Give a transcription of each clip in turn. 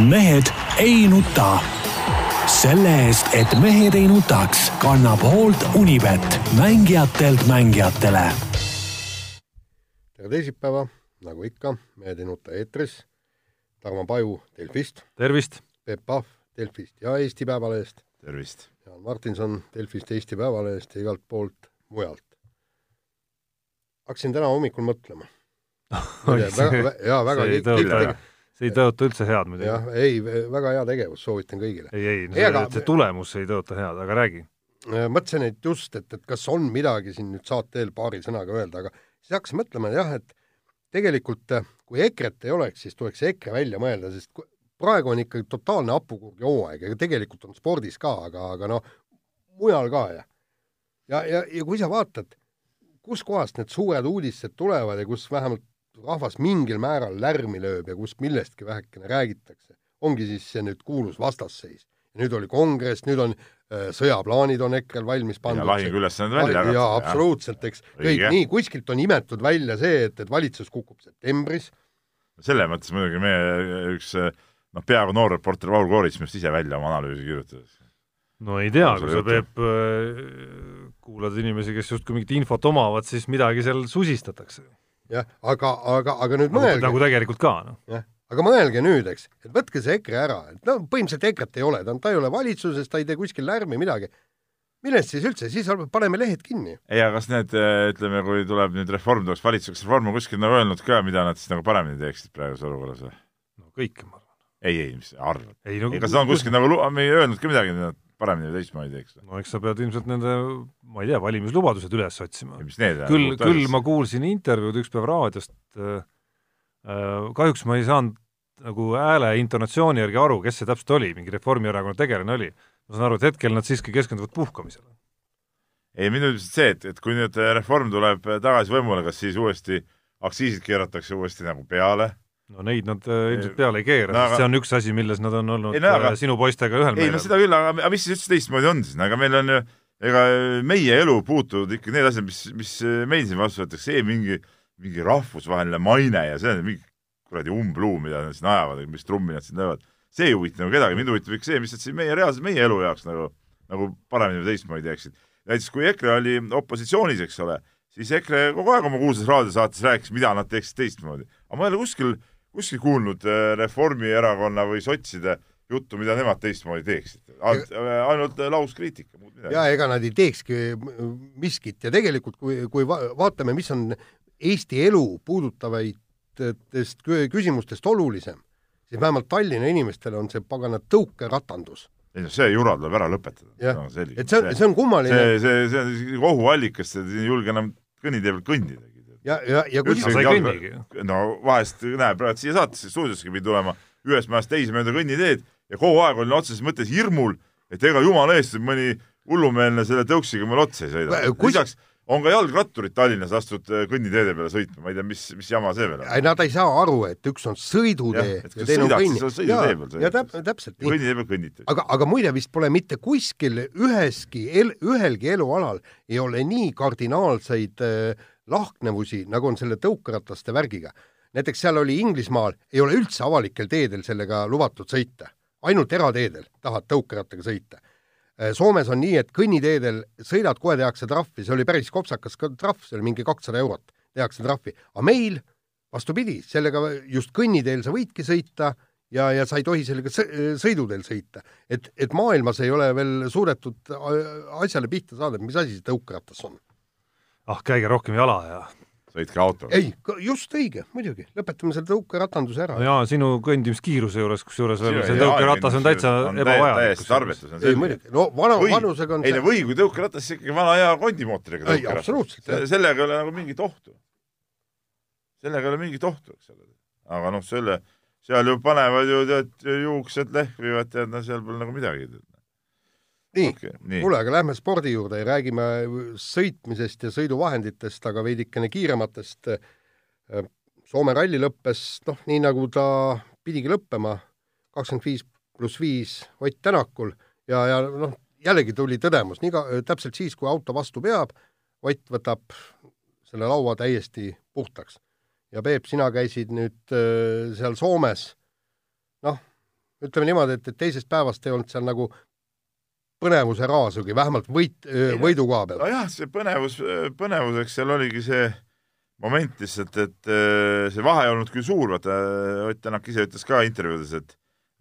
mehed ei nuta. selle eest, et mehed ei nutaks, kannab hoolt Unibet, mängijatelt mängijatele. tere teisipäeva, nagu ikka, Mehed ei nuta eetris. Tarmo Paju Delfist. tervist! Peep Pahv Delfist ja Eesti Päevalehest. tervist! Jaan Martinson Delfist, Eesti Päevalehest ja igalt poolt mujalt. hakkasin täna hommikul mõtlema. jaa, väga see ei tõota, see ei tõota üldse head muidugi. jah, ei, väga hea tegevus, soovitan kõigile. ei, ei, see, aga... see tulemus ei tõota head, aga räägi. mõtlesin, et just, et, et kas on midagi siin nüüd saate eel paari sõnaga öelda, aga siis hakkasin mõtlema jah, et tegelikult kui EKRE-t ei oleks, siis tuleks EKRE välja mõelda, sest praegu on ikkagi totaalne hapukurgi hooaeg ja tegelikult on spordis ka, aga, aga noh, mujal ka ja ja, ja, ja kui sa vaatad, kuskohast need suured uudised tulevad ja kus vähemalt rahvas mingil määral lärmi lööb ja kust millestki vähekene räägitakse, ongi siis see nüüd kuulus vastasseis. nüüd oli kongress, nüüd on äh, sõjaplaanid on EKRE-l valmis pandud. ja lahinguülesanded välja jagatud. jaa, absoluutselt, eks. kõik nii, kuskilt on imetud välja see, et, et valitsus kukub septembris. selles mõttes muidugi meie üks noh, peaaegu noor reporter Vahur Koorits minu arust ise välja oma analüüsi kirjutades. no ei tea, kui sa, Peep, kuulad inimesi, kes justkui mingit infot omavad, siis midagi seal susistatakse. Jah, aga, aga, aga nüüd nagu, mõelge nagu tegelikult ka, noh. jah, aga mõelge nüüd, eks, et võtke see EKRE ära, et no põhimõtteliselt EKRE-t ei ole, ta on, ta ei ole valitsuses, ta ei tee kuskil lärmi, midagi. millest siis üldse, siis paneme lehed kinni. ei, aga kas need, ütleme, kui tuleb nüüd reform, tuleks valitsus, kas Reform on kuskil nagu öelnud ka, mida nad siis nagu paremini teeksid praeguses olukorras või? no kõike, ma arvan. ei, ei, mis sa arvad? ei, no, ei, kas nad on kuskil nagu öelnud ka midagi, mida nad paremini või teistmoodi teeks? no eks sa pead ilmselt nende, ma ei tea, valimislubadused üles otsima. küll, küll ma kuulsin intervjuud üks päev raadiost äh,, äh, kahjuks ma ei saanud nagu hääle intonatsiooni järgi aru, kes see täpselt oli, mingi Reformierakonna tegelane oli. ma saan aru, et hetkel nad siiski keskenduvad puhkamisele. ei, mind üldiselt see, et, et kui nüüd Reform tuleb tagasi võimule, kas siis uuesti aktsiisid keeratakse uuesti nagu peale no neid nad äh, ilmselt peale ei keera no,, sest aga... see on üks asi, milles nad on olnud ei, no, aga... sinu poistega ühel meelel. ei no seda küll, aga, aga mis siis üldse teistmoodi on siis, aga meil on ju, ega meie elu puutuvad ikka need asjad, mis, mis meil siin vastu võetakse, see mingi, mingi rahvusvaheline maine ja see on mingi kuradi umbluu, mida nad siin ajavad, mis trummi nad siin löövad. see ei huvita nagu kedagi, mind huvitab ikka see, mis nad siin meie reaalselt, meie elu jaoks nagu, nagu paremini või teistmoodi teeksid. näiteks kui EKRE oli opositsioonis, eks ole, siis EKRE kogu aeg oma kuulsas raadiosaates rääkis, mida nad teeksid teistmoodi. aga ma ei ole kuskil kuskil kuulnud äh, Reformierakonna või sotside juttu, mida nemad teistmoodi teeksid. ainult äh, lauskriitika, muud midagi. ja ega nad ei teekski miskit ja tegelikult, kui, kui vaatame, mis on Eesti elu puudutavatest küsimustest olulisem, siis vähemalt Tallinna inimestele on see pagana tõukeratandus ei noh, see jura tuleb ära lõpetada. jah, et see on, see on kummaline. see, see, see on ohuallikas, ei julge enam kõnnitee peal kõndidagi ja, ja, ja kui sa ei kõnnigi. no vahest, näe, praegu siia saatesse stuudiossegi pidi tulema ühest majast teise mööda kõnniteed ja kogu aeg olin otseses mõttes hirmul, et ega jumala eest mõni hullumeelne selle tõuksiga mul otsa ei sõida. lisaks on ka jalgratturid Tallinnas lastud äh, kõnniteede peale sõitma, ma ei tea, mis, mis jama see veel on. Nad ei saa aru, et üks on sõidutee ja, ja teine on kõnni. ja, ja täp-, täpselt nii. kõnnitee peal kõnniti. aga, aga muide vist pole mitte kuskil üheski el,, ühelgi elualal ei ole nii kardinaalseid äh, lahknevusi, nagu on selle tõukerataste värgiga. näiteks seal oli Inglismaal, ei ole üldse avalikel teedel sellega lubatud sõita, ainult erateedel tahad tõukerattaga sõita. Äh, Soomes on nii, et kõnniteedel sõidad, kohe tehakse trahvi, see oli päris kopsakas ka trahv, see oli mingi kakssada eurot, tehakse trahvi, aga meil vastupidi, sellega just kõnniteel sa võidki sõita ja, ja sa ei tohi sellega sõiduteel sõita. et, et maailmas ei ole veel suudetud asjale pihta saada, mis asi see tõukeratas on ah, käige rohkem jala ja sõitke autoga. ei, just õige, muidugi, lõpetame selle tõukeratanduse ära. jaa, sinu kõndimiskiiruse juures, kusjuures veel see tõukeratas on täitsa ebavajalik. täiesti tarbetus on see. ei muidugi, no vana, vanusega on ei no või, kui tõukeratas ikkagi vana hea kondimootoriga tõukeratas. sellega ei ole nagu mingit ohtu. sellega ei ole mingit ohtu, eks ole. aga noh, selle, seal ju panevad ju tead, juuksed lehvivad, tead, no seal pole nagu midagi nii okay,, kuule, aga lähme spordi juurde ja räägime sõitmisest ja sõiduvahenditest, aga veidikene kiirematest. Soome ralli lõppes noh, nii nagu ta pidigi lõppema, kakskümmend viis pluss viis Ott Tänakul ja, ja noh, jällegi tuli tõdemus, nii ka täpselt siis, kui auto vastu peab, Ott võtab selle laua täiesti puhtaks. ja Peep, sina käisid nüüd äh, seal Soomes, noh, ütleme niimoodi, et, et teisest päevast ei olnud seal nagu põnevuse raasugi, vähemalt võit, võidu koha peal. nojah, see põnevus, põnevuseks seal oligi see moment lihtsalt, et see vahe ei olnud küll suur, vaata Ott Tänak ise ütles ka intervjuudes, et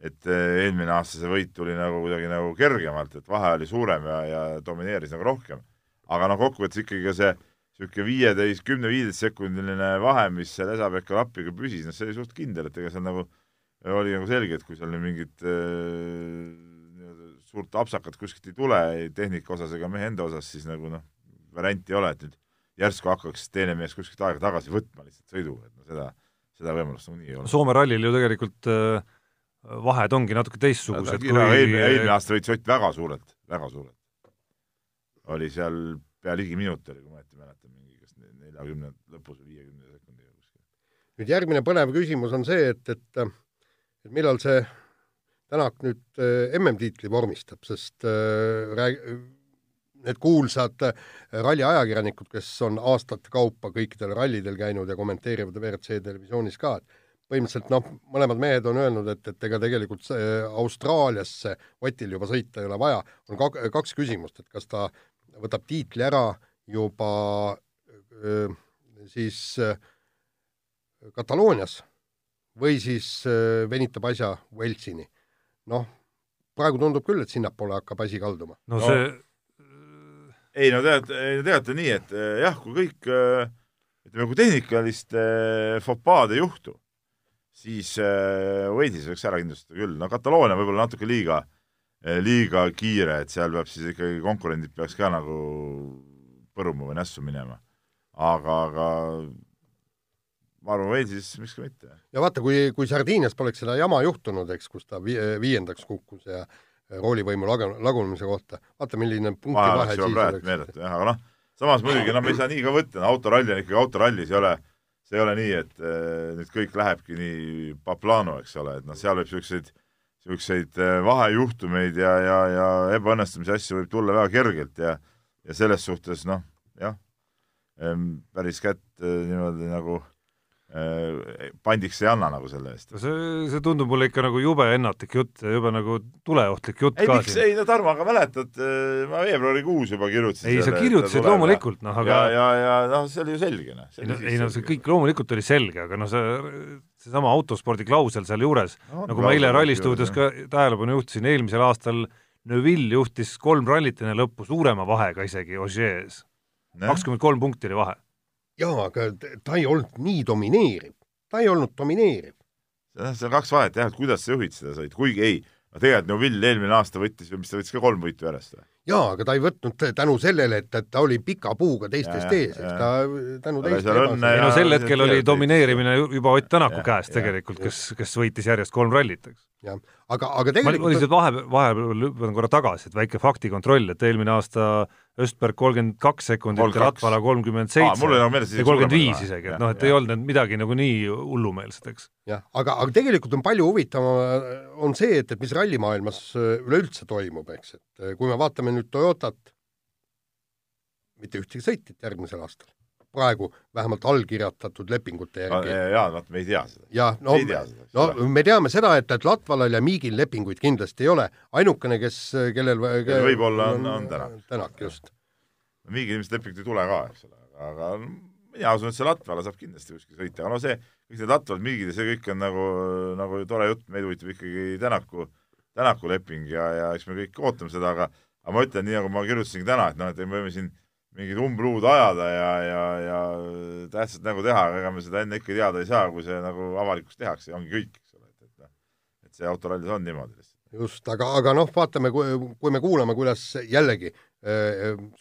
et eelmine aasta see võit tuli nagu kuidagi nagu kergemalt, et vahe oli suurem ja, ja domineeris nagu rohkem. aga noh, kokkuvõttes ikkagi ka see niisugune viieteist, kümne-viieteist sekundiline vahe, mis seal Esa-Pekka Lappiga püsis, noh see oli suht kindel, et ega seal nagu oli nagu selge, et kui seal mingit äh, suurt apsakat kuskilt ei tule ei tehnika osas ega mehe enda osas, siis nagu noh, varianti ei ole, et nüüd järsku hakkaks teine mees kuskilt aega tagasi võtma lihtsalt sõidu, et no seda, seda võimalust nagunii ei ole. Soome rallil ju tegelikult äh, vahed ongi natuke teistsugused kui eelmine, eelmine aasta võitis Ott väga suurelt, väga suurelt. oli seal pea ligi minut oli, kui ma õieti mäletan, mingi kas neljakümne lõpus või viiekümne sekundiga kuskil. nüüd järgmine põnev küsimus on see, et, et et millal see Tänak nüüd äh, MM-tiitli vormistab, sest äh, rääg-, need kuulsad äh, ralliajakirjanikud, kes on aastate kaupa kõikidel rallidel käinud ja kommenteerivad WRC televisioonis ka, et põhimõtteliselt noh, mõlemad mehed on öelnud, et, et ega tegelikult Austraaliasse Otil juba sõita ei ole vaja, on kak-, kaks küsimust, et kas ta võtab tiitli ära juba öö, siis öö, Kataloonias või siis venitab asja Walesini. Noh, praegu tundub küll, et sinnapoole hakkab asi kalduma. no see no ei no tead, teate nii, et eh, jah, kui kõik eh, ütleme, kui tehnikalist eh, fopaad ei juhtu, siis Wade'is võiks ära kindlustada küll, no Kataloonia võib-olla natuke liiga, liiga kiire, et seal peab siis ikkagi konkurendid peaks ka nagu põruma või nässu minema. aga, aga ma arvan, Walesis miks ka mitte. ja vaata, kui, kui Sardiinias poleks seda jama juhtunud, eks, kus ta vi viiendaks kukkus ja roolivõimu lagun-, lagunemise kohta. vaata, milline punktivahe siis oleks. meeletu jah, aga noh, samas muidugi no me ei saa nii ka võtta, no autoralli on ikkagi autorallis, ei ole, see ei ole nii, et eh, nüüd kõik lähebki nii paplano, eks ole, et noh, seal võib niisuguseid niisuguseid eh, vahejuhtumeid ja, ja, ja ebaõnnestumise asju võib tulla väga kergelt ja ja selles suhtes noh, jah, päris kätt eh, niimoodi nagu pandiks ei anna nagu selle eest. see, see tundub mulle ikka nagu jube ennatlik jutt ja jube nagu tuleohtlik jutt ei, ka miks, ei no Tarmo, aga mäletad, äh, ma veebruarikuus juba kirjutasin ei, sa kirjutasid loomulikult, noh aga ja, ja, ja noh, see oli ju selge, noh. ei no, ei no see kõik loomulikult oli selge, aga noh, see, seesama autospordi klausel sealjuures no,, nagu ma eile Rallistuudios ka tähelepanu juhtisin, eelmisel aastal Neville juhtis kolm rallit enne lõppu suurema vahega isegi Ožees. kakskümmend kolm punkti oli vahe jaa, aga ta ei olnud nii domineeriv, ta ei olnud domineeriv. see on kaks vahet jah, et kuidas sa juhid seda sõitu, kuigi ei, tegelikult Neuvill eelmine aasta võttis, mis ta võttis ka kolm võitu järjest või? jaa, aga ta ei võtnud tänu sellele, et, et ta oli pika puuga teistest ja, ees, eks ta tänu teistele ei no sel hetkel oli domineerimine juba Ott Tänaku käes tegelikult, kes, kes võitis järjest kolm rallit, eks. Jah, aga, aga tegelikult ma lihtsalt vahe, vahepeal hüppan korra tagasi, et väike faktikontroll, et eelmine aasta Östberg kolmkümmend kaks sekundit ja Latvala kolmkümmend seitse. ja kolmkümmend viis isegi, et noh, et ja. ei olnud need midagi nagu nii hullumeelset, eks. jah, aga, aga tegelikult on palju huvitavam, on see, et, et mis rallimaailmas äh, üleüldse toimub, eks, et äh, kui me vaatame nüüd Toyotat, mitte ühtegi sõitjat järgmisel aastal praegu vähemalt allkirjatatud lepingute järgi. jaa, vaat me ei tea seda. jah, no, no me teame seda, et, et Latvalal ja Miigil lepinguid kindlasti ei ole, ainukene, kes, kellel kellel võib-olla on, on Tänak. Tänak, just. Miigil ilmselt lepingut ei tule ka, eks ole, aga mina usun, et see Latvala saab kindlasti kuskil sõita, aga no see, kõik need Latvalad, Miigid ja see kõik on nagu, nagu tore jutt, meid huvitab ikkagi Tänaku, Tänaku leping ja, ja eks me kõik ootame seda, aga aga ma ütlen, nii nagu ma kirjutasingi täna, et noh, et me võime siin mingit umbluud ajada ja, ja, ja tähtsat nägu teha, aga ega me seda enne ikka teada ei saa, kui see nagu avalikult tehakse ongi kõik, eks ole, et, et noh, et see autorallis on niimoodi lihtsalt. just, aga, aga noh, vaatame, kui, me kuulame, kuidas jällegi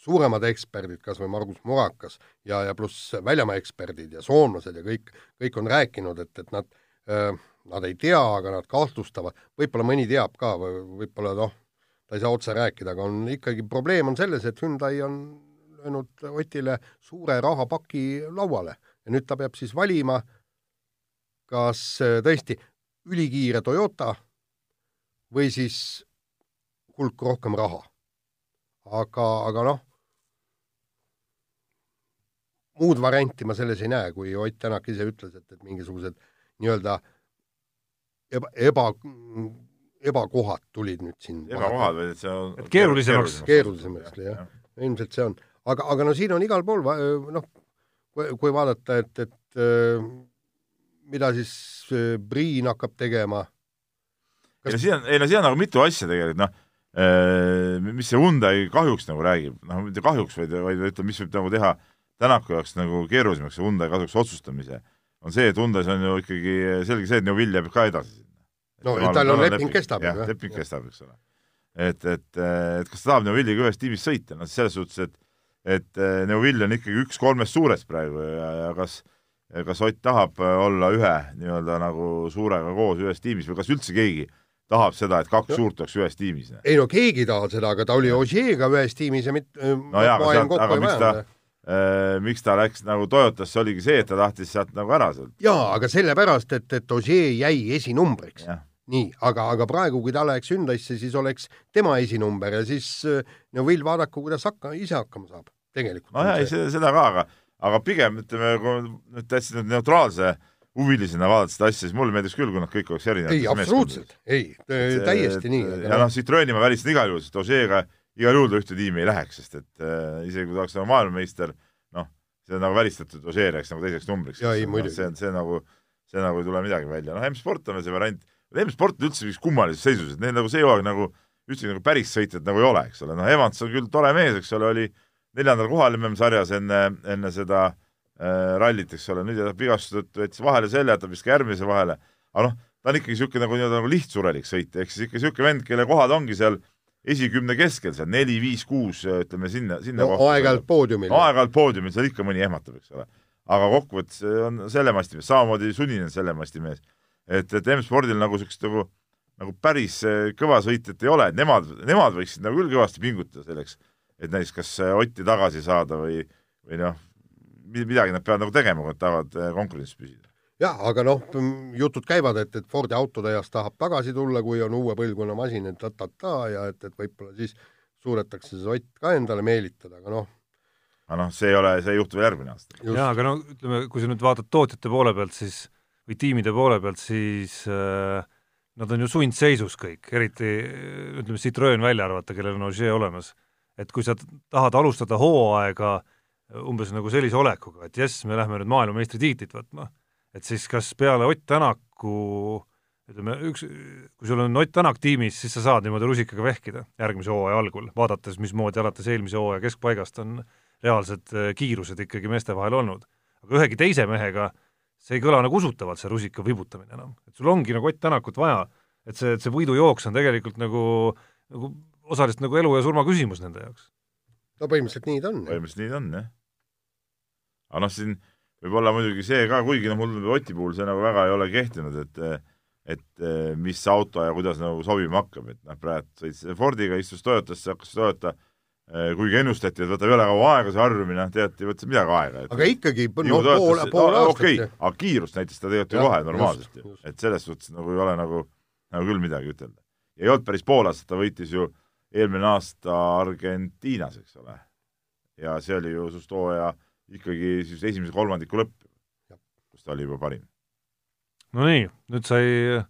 suuremad eksperdid, kas või Margus Murakas ja, ja pluss väljamaa eksperdid ja soomlased ja kõik, kõik on rääkinud, et, et nad nad ei tea, aga nad kahtlustavad, võib-olla mõni teab ka või võib-olla noh, ta ei saa otse rääkida, aga on ikkagi, probleem on selles, et Hyundai on löönud Otile suure rahapaki lauale ja nüüd ta peab siis valima, kas äh, tõesti ülikiire Toyota või siis hulk rohkem raha. aga, aga noh, muud varianti ma selles ei näe, kui Ott Tänak ise ütles, et, et mingisugused nii-öelda eba, eba ebakohad tulid nüüd siin ebakohad, vaid et see on Et keerulisemaks- keerulisemaks, jah. ilmselt see on, aga, aga no siin on igal pool noh, kui, vaadata, et, et mida siis Priin hakkab tegema, ei no siin on, ei no siin on nagu mitu asja tegelikult, noh, mis see Hyundai kahjuks nagu räägib, noh mitte kahjuks, vaid, vaid ütleme, mis võib nagu teha Tänaku jaoks nagu keerulisemaks Hyundai kasuks otsustamise, on see, et Hyundai's on ju ikkagi selge see, et Neuvill jääb ka edasi sinna. No tal on leping kestab jah. leping kestab, eks ole. et, et, et kas ta tahab Neuvilliga ühes tiimis sõita, noh selles suhtes, et et eh, Neuvill on ikkagi üks kolmest suurest praegu ja, ja kas kas Ott tahab olla ühe nii-öelda nagu suurega koos ühes tiimis või kas üldse keegi tahab seda, et kaks No. suurt oleks ühes tiimis? ei no keegi ei taha seda, aga ta oli Ožeega ühes tiimis ja mitte no jaa, aga sealt, aga miks ta, miks ta läks nagu Toyotasse, oligi see, et ta tahtis sealt nagu ära sealt, jaa, aga sellepärast, et, et Ožee jäi esinumbriks. nii, aga, aga praegu, kui ta läheks Hyundai'sse, siis oleks tema esinumber ja siis äh, Neuvill vaadaku, kuidas hakka, ise hakkama saab, tegelikult. nojah, ei seda, seda ka, aga aga pigem ütleme, kui nüüd täitsa neutraalse huvilisena vaadata seda asja, siis mulle meeldiks küll, kui nad kõik oleks erinevad. ei, absoluutselt, ei, täiesti nii. ja noh, Citroeni ma välistan igal juhul, sest Ožeega igal juhul ta ühte tiimi ei läheks, sest et äh, isegi kui ta oleks maailmameister, noh, see on nagu välistatud, Ožee läheks nagu teiseks numbriks. Muidugi. see on, see nagu, see nagu ei tule midagi välja, noh, M-sport on veel see variant, M-sport on üldse kummalises seisus, et neil nagu see hooaeg nagu üldse nagu päris sõitjat nagu ei ole, eks ole, noh, Evans on küll tore mees, eks ole, oli neljandal kohal MM-sarjas enne, enne seda äh, rallit, eks ole, nüüd jääb vigastuse tõttu jättis vahele selja, jätab vist ka järgmise vahele, aga noh, ta on ikkagi niisugune nagu nii-öelda nagu lihtsurelik sõitja, ehk siis ikka niisugune vend, kelle kohad ongi seal esikümne keskel seal neli, viis, kuus, ütleme sinna, sinna no aeg-ajalt poodiumil no,. aeg-ajalt poodiumil seal ikka mõni ehmatab, eks ole. aga kokkuvõttes on selle masti mees, samamoodi Suninen selle masti mees. et, et M-spordil nagu niisugust nagu, nagu päris eh, kõva sõitjat ei ole, et nemad, nemad võiksid nagu küll kõvasti pingutada selleks, et näiteks kas eh, Otti tagasi saada või, või noh, midagi nad peavad nagu tegema, kui nad tahavad eh, konkurentsis püsida. jah, aga noh, jutud käivad, et, et Fordi autotehas tahab tagasi tulla, kui on uue põlvkonna masin, et ta-ta-ta ja et, et võib-olla siis suudetakse see Ott ka endale meelitada, aga noh, aga noh, see ei ole, see ei juhtu veel järgmine aasta. jaa, aga no ütleme, kui sa nüüd vaatad tootjate poole pealt, siis või tiimide poole pealt, siis äh, nad on ju sundseisus kõik, eriti äh, ütleme, Citroen välja arvata, kellel on Ogier olemas. et kui sa tahad alustada hooaega äh, umbes nagu sellise olekuga, et jess, me lähme nüüd maailmameistritiitlit võtma, et siis kas peale Ott Tänaku ütleme, üks, kui sul on Ott Tänak tiimis, siis sa saad niimoodi rusikaga vehkida järgmise hooaja algul, vaadates, mismoodi alates eelmise hooaja keskpaigast on reaalsed äh, kiirused ikkagi meeste vahel olnud. aga ühegi teise mehega see ei kõla nagu usutavalt, see rusika vibutamine enam. et sul ongi nagu Ott Tänakut vaja, et see, et see võidujooks on tegelikult nagu, nagu osaliselt nagu elu ja surma küsimus nende jaoks. no põhimõtteliselt nii ta on. põhimõtteliselt nii ta on, jah. aga noh, siin võib olla muidugi see ka, kuigi noh, mul Oti puhul see nagu väga ei ole kehtinud, et et mis auto ja kuidas nagu sobima hakkab, et noh, praegu sõitis Fordiga, istus Toyotasse, hakkas Toyota kuigi ennustati, et võtab jõle kaua aega see harjumine, noh teati, võttis midagi aega. aga ikkagi, no pool, pool aastat okei, aga kiirust näitas ta tegelikult ju kohe normaalselt ju et selles suhtes nagu ei ole nagu, nagu küll midagi ütelda. ja ei olnud päris pool aastat, ta võitis ju eelmine aasta Argentiinas, eks ole. ja see oli ju sust hooaja ikkagi siis esimese kolmandiku lõpp, Jah. kus ta oli juba parim. no nii, nüüd sai äh,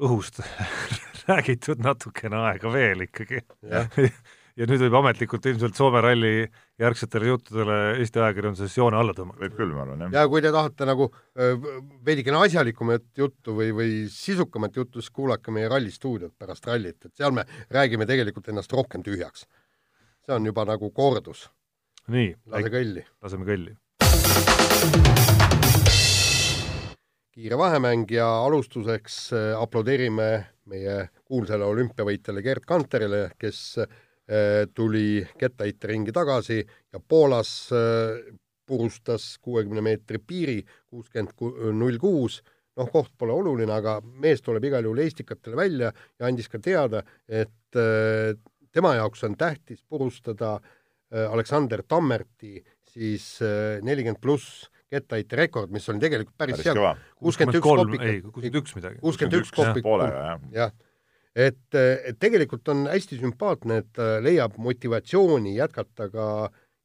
õhust räägitud natukene aega veel ikkagi. ja nüüd võib ametlikult ilmselt Soome ralli järgsetele juttudele Eesti ajakirjanduses joone alla tõmmata. võib küll, ma arvan, jah. ja kui te tahate nagu veidikene asjalikumat juttu või, või sisukamat juttu, siis kuulake meie rallistuudiot pärast rallit, et seal me räägime tegelikult ennast rohkem tühjaks. see on juba nagu kordus, nii, lase kõlli. laseme kõlli. Kiire vahemäng ja alustuseks äh, aplodeerime meie kuulsale olümpiavõitjale Gerd Kanterile, kes äh, tuli kettaheiteringi tagasi ja Poolas äh, purustas kuuekümne meetri piiri kuuskümmend null kuus, noh, koht pole oluline, aga mees tuleb igal juhul Eestikatele välja ja andis ka teada, et tema jaoks on tähtis purustada Aleksander Tammerti siis nelikümmend pluss kettaheite rekord, mis oli tegelikult päris, päris hea, kuuskümmend üks kopik ei, kuuskümmend üks midagi. kuuskümmend üks kopik, jah. jah. et, et tegelikult on hästi sümpaatne, et ta leiab motivatsiooni jätkata ka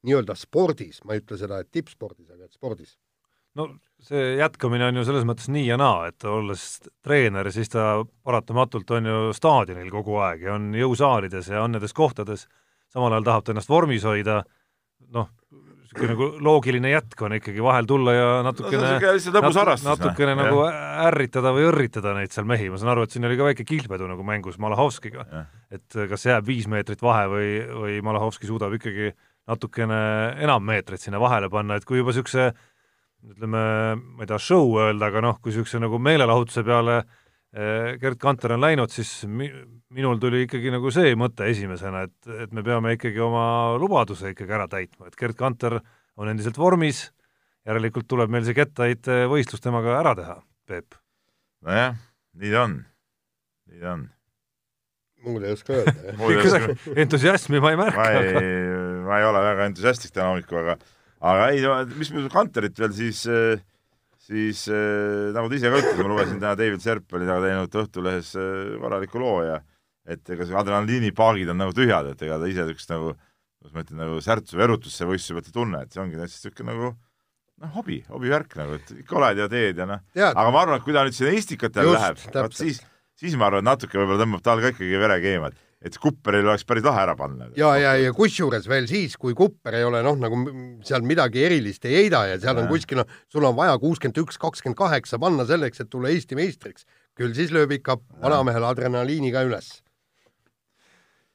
nii-öelda spordis, ma ei ütle seda, et tippspordis, aga et spordis. no see jätkamine on ju selles mõttes nii ja naa, et olles treener, siis ta paratamatult on ju staadionil kogu aeg ja on jõusaalides ja on nendes kohtades, samal ajal tahab ta ennast vormis hoida, noh, niisugune nagu loogiline jätk on ikkagi vahel tulla ja natukene no, harrastus. natukene noh. nagu ärritada või õrritada neid seal mehi, ma saan aru, et siin oli ka väike kihlvedu nagu mängus Malahovskiga. et kas jääb viis meetrit vahe või, või Malahovski suudab ikkagi natukene enam meetreid sinna vahele panna, et kui juba niisuguse ütleme, ma ei taha show öelda, aga noh, kui niisuguse nagu meelelahutuse peale eh, Gerd Kanter on läinud, siis minul tuli ikkagi nagu see mõte esimesena, et, et me peame ikkagi oma lubaduse ikkagi ära täitma, et Gerd Kanter on endiselt vormis, järelikult tuleb meil see kettaheite võistlus temaga ära teha, Peep. nojah, nii ta on, nii ta on. muud ei oska öelda, jah. entusiasmi ma ei märka. ma ei, ma ei ole väga entusiastlik täna hommikul, aga aga ei, mis puudutab Kanterit veel, siis siis nagu ta ise ka ütles, ma lugesin täna David Serp oli taga teinud Õhtulehes korraliku loo ja et ega see adrenaliinipaagid on nagu tühjad, et ega ta ise niisugust nagu, kuidas ma ütlen, nagu särtsu või erutusse võistluse pealt ei tunne, et see ongi täitsa niisugune nagu noh, hobi, hobivärk nagu, et ikka oled ja teed ja noh, aga ma arvan, et kui ta nüüd sinna Eestikat jälle läheb, vot siis, siis ma arvan, et natuke võib-olla tõmbab tal ka ikkagi vere keema, et et Kupperil oleks päris lahe ära panna. ja, ja, ja kusjuures veel siis, kui Kupper ei ole noh, nagu seal midagi erilist ei heida ja seal ja. on kuskil noh, sul on vaja kuuskümmend üks, kakskümmend kaheksa panna selleks, et tulla Eesti meistriks, küll siis lööb ikka vanamehel adrenaliini ka üles.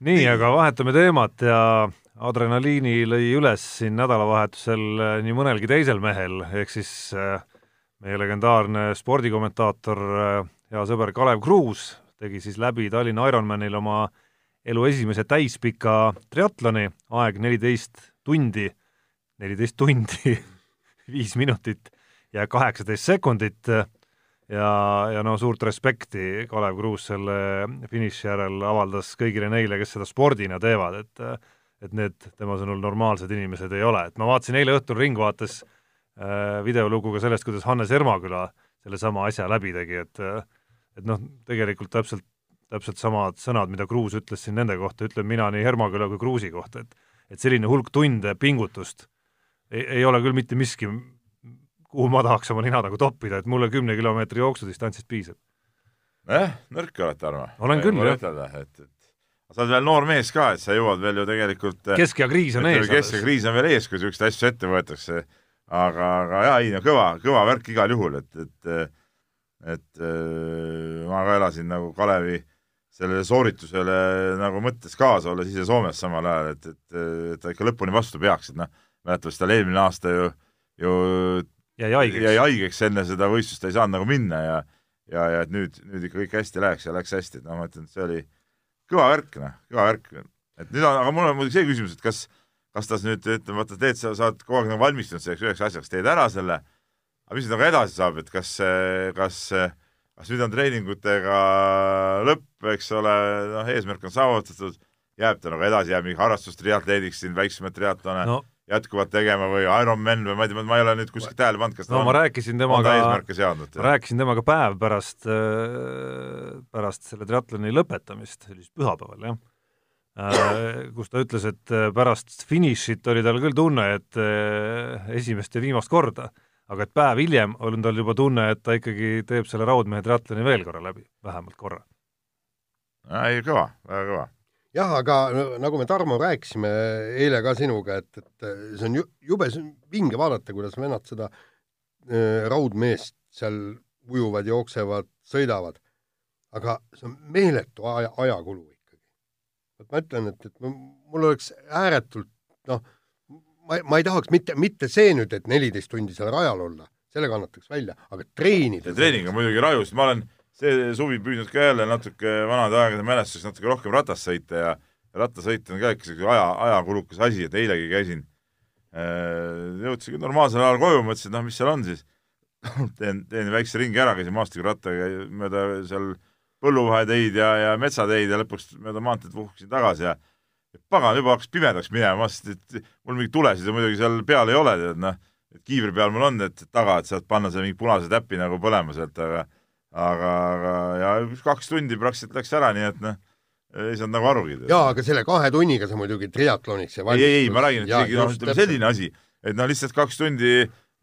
Nii, aga vahetame teemat ja adrenaliini lõi üles siin nädalavahetusel äh, nii mõnelgi teisel mehel, ehk siis äh, meie legendaarne spordikommentaator, äh, hea sõber Kalev Kruus tegi siis läbi Tallinna Ironmanil oma elu esimese täispika triatloni, aeg neliteist tundi, neliteist tundi viis minutit ja kaheksateist sekundit ja, ja no suurt respekti Kalev Kruus selle finiši järel avaldas kõigile neile, kes seda spordina teevad, et et need tema sõnul normaalsed inimesed ei ole, et ma vaatasin eile õhtul Ringvaates äh, videolugu ka sellest, kuidas Hannes Ermaküla sellesama asja läbi tegi, et et noh, tegelikult täpselt täpselt samad sõnad, mida Kruus ütles siin nende kohta, ütlen mina nii Hermaküla kui Kruusi kohta, et et selline hulk tunde pingutust ei, ei ole küll mitte miski, kuhu ma tahaks oma nina nagu toppida, et mulle kümne kilomeetri jooksudistantsist piisab. nojah, nõrk oled, Tarmo. olen küll, jah. et, et sa oled veel noor mees ka, et sa jõuad veel ju tegelikult keskea kriis on ees. keskea kriis on veel ees, kui niisuguseid asju ette võetakse. aga, aga jaa, ei no kõva, kõva värk igal juhul, et, et et äh, ma ka elasin nagu Kalevi sellele sooritusele nagu mõttes kaasa, olles ise Soomes samal ajal, et, et, et ta ikka lõpuni vastu peaks, et noh, mäletavasti tal eelmine aasta ju, ju jäi haigeks, jäi haigeks enne seda võistlust, ta ei saanud nagu minna ja ja, ja et nüüd, nüüd ikka kõik hästi läheks ja läks hästi, et noh, ma ütlen, et see oli kõva värk, noh, kõva värk. et nüüd on, aga mul on muidugi see küsimus, et kas, kas ta nüüd, ütleme, vaata, teed, sa oled kogu aeg nagu valmistunud selleks üheks asjaks, teed ära selle, aga mis nagu edasi saab, et kas, kas, kas kas nüüd on treeningutega lõpp, eks ole, noh, eesmärk on saavutatud, jääb ta nagu edasi, jääb mingi harrastustriatleediks siin väiksemaid triatlone no. Jätkuvalt tegema või Ironman või ma ei tea, ma ei ole nüüd kuskilt tähele pannud, kas no, on, ma rääkisin temaga, eesmärke seadnud? ma rääkisin temaga päev pärast, äh, pärast selle triatloni lõpetamist, see oli siis pühapäeval, jah äh, kus ta ütles, et äh, pärast finišit oli tal küll tunne, et esimest ja viimast korda aga et päev hiljem on tal juba tunne, et ta ikkagi teeb selle raudmehe triatloni veel korra läbi, vähemalt korra. ei, kõva, väga kõva. Jah, aga nagu me, Tarmo, rääkisime eile ka sinuga, et, et see on ju, jube vinge vaadata, kuidas vennad seda äh, raudmeest seal ujuvad, jooksevad, sõidavad. aga see on meeletu aja, ajakulu ikkagi. vot ma ütlen, et, et mul oleks ääretult noh, ma, ma ei tahaks mitte, mitte see nüüd, et neliteist tundi seal rajal olla, selle kannataks välja, aga treenida. treening on muidugi rajus, ma olen see suvi püüdnud ka jälle natuke vanade aegade mälestuseks natuke rohkem ratast sõita ja rattasõit on ka ikka selline aja, ajakulukas asi, et eilegi käisin äh,, jõudsin küll normaalsel ajal koju, mõtlesin, et noh, mis seal on siis. Teen, teen väikse ringi ära, käisin maastikurattaga mööda seal põlluvaheteid ja, ja metsateid ja lõpuks mööda maanteed vuhkisin tagasi ja pagan, juba hakkas pimedaks minema, ma mõtlesin, et mul mingeid tulesid muidugi seal peal ei ole, tead noh, et kiivri peal mul on, et taga, et saad panna selle mingi punase täpi nagu põlema sealt, aga aga, aga ja üks kaks tundi praktiliselt läks ära, nii et noh, ei saanud nagu arugi. jaa, aga selle kahe tunniga sa muidugi triatloniks ei, ei, ei, ma räägin, et isegi noh, ütleme selline asi, et noh, lihtsalt kaks tundi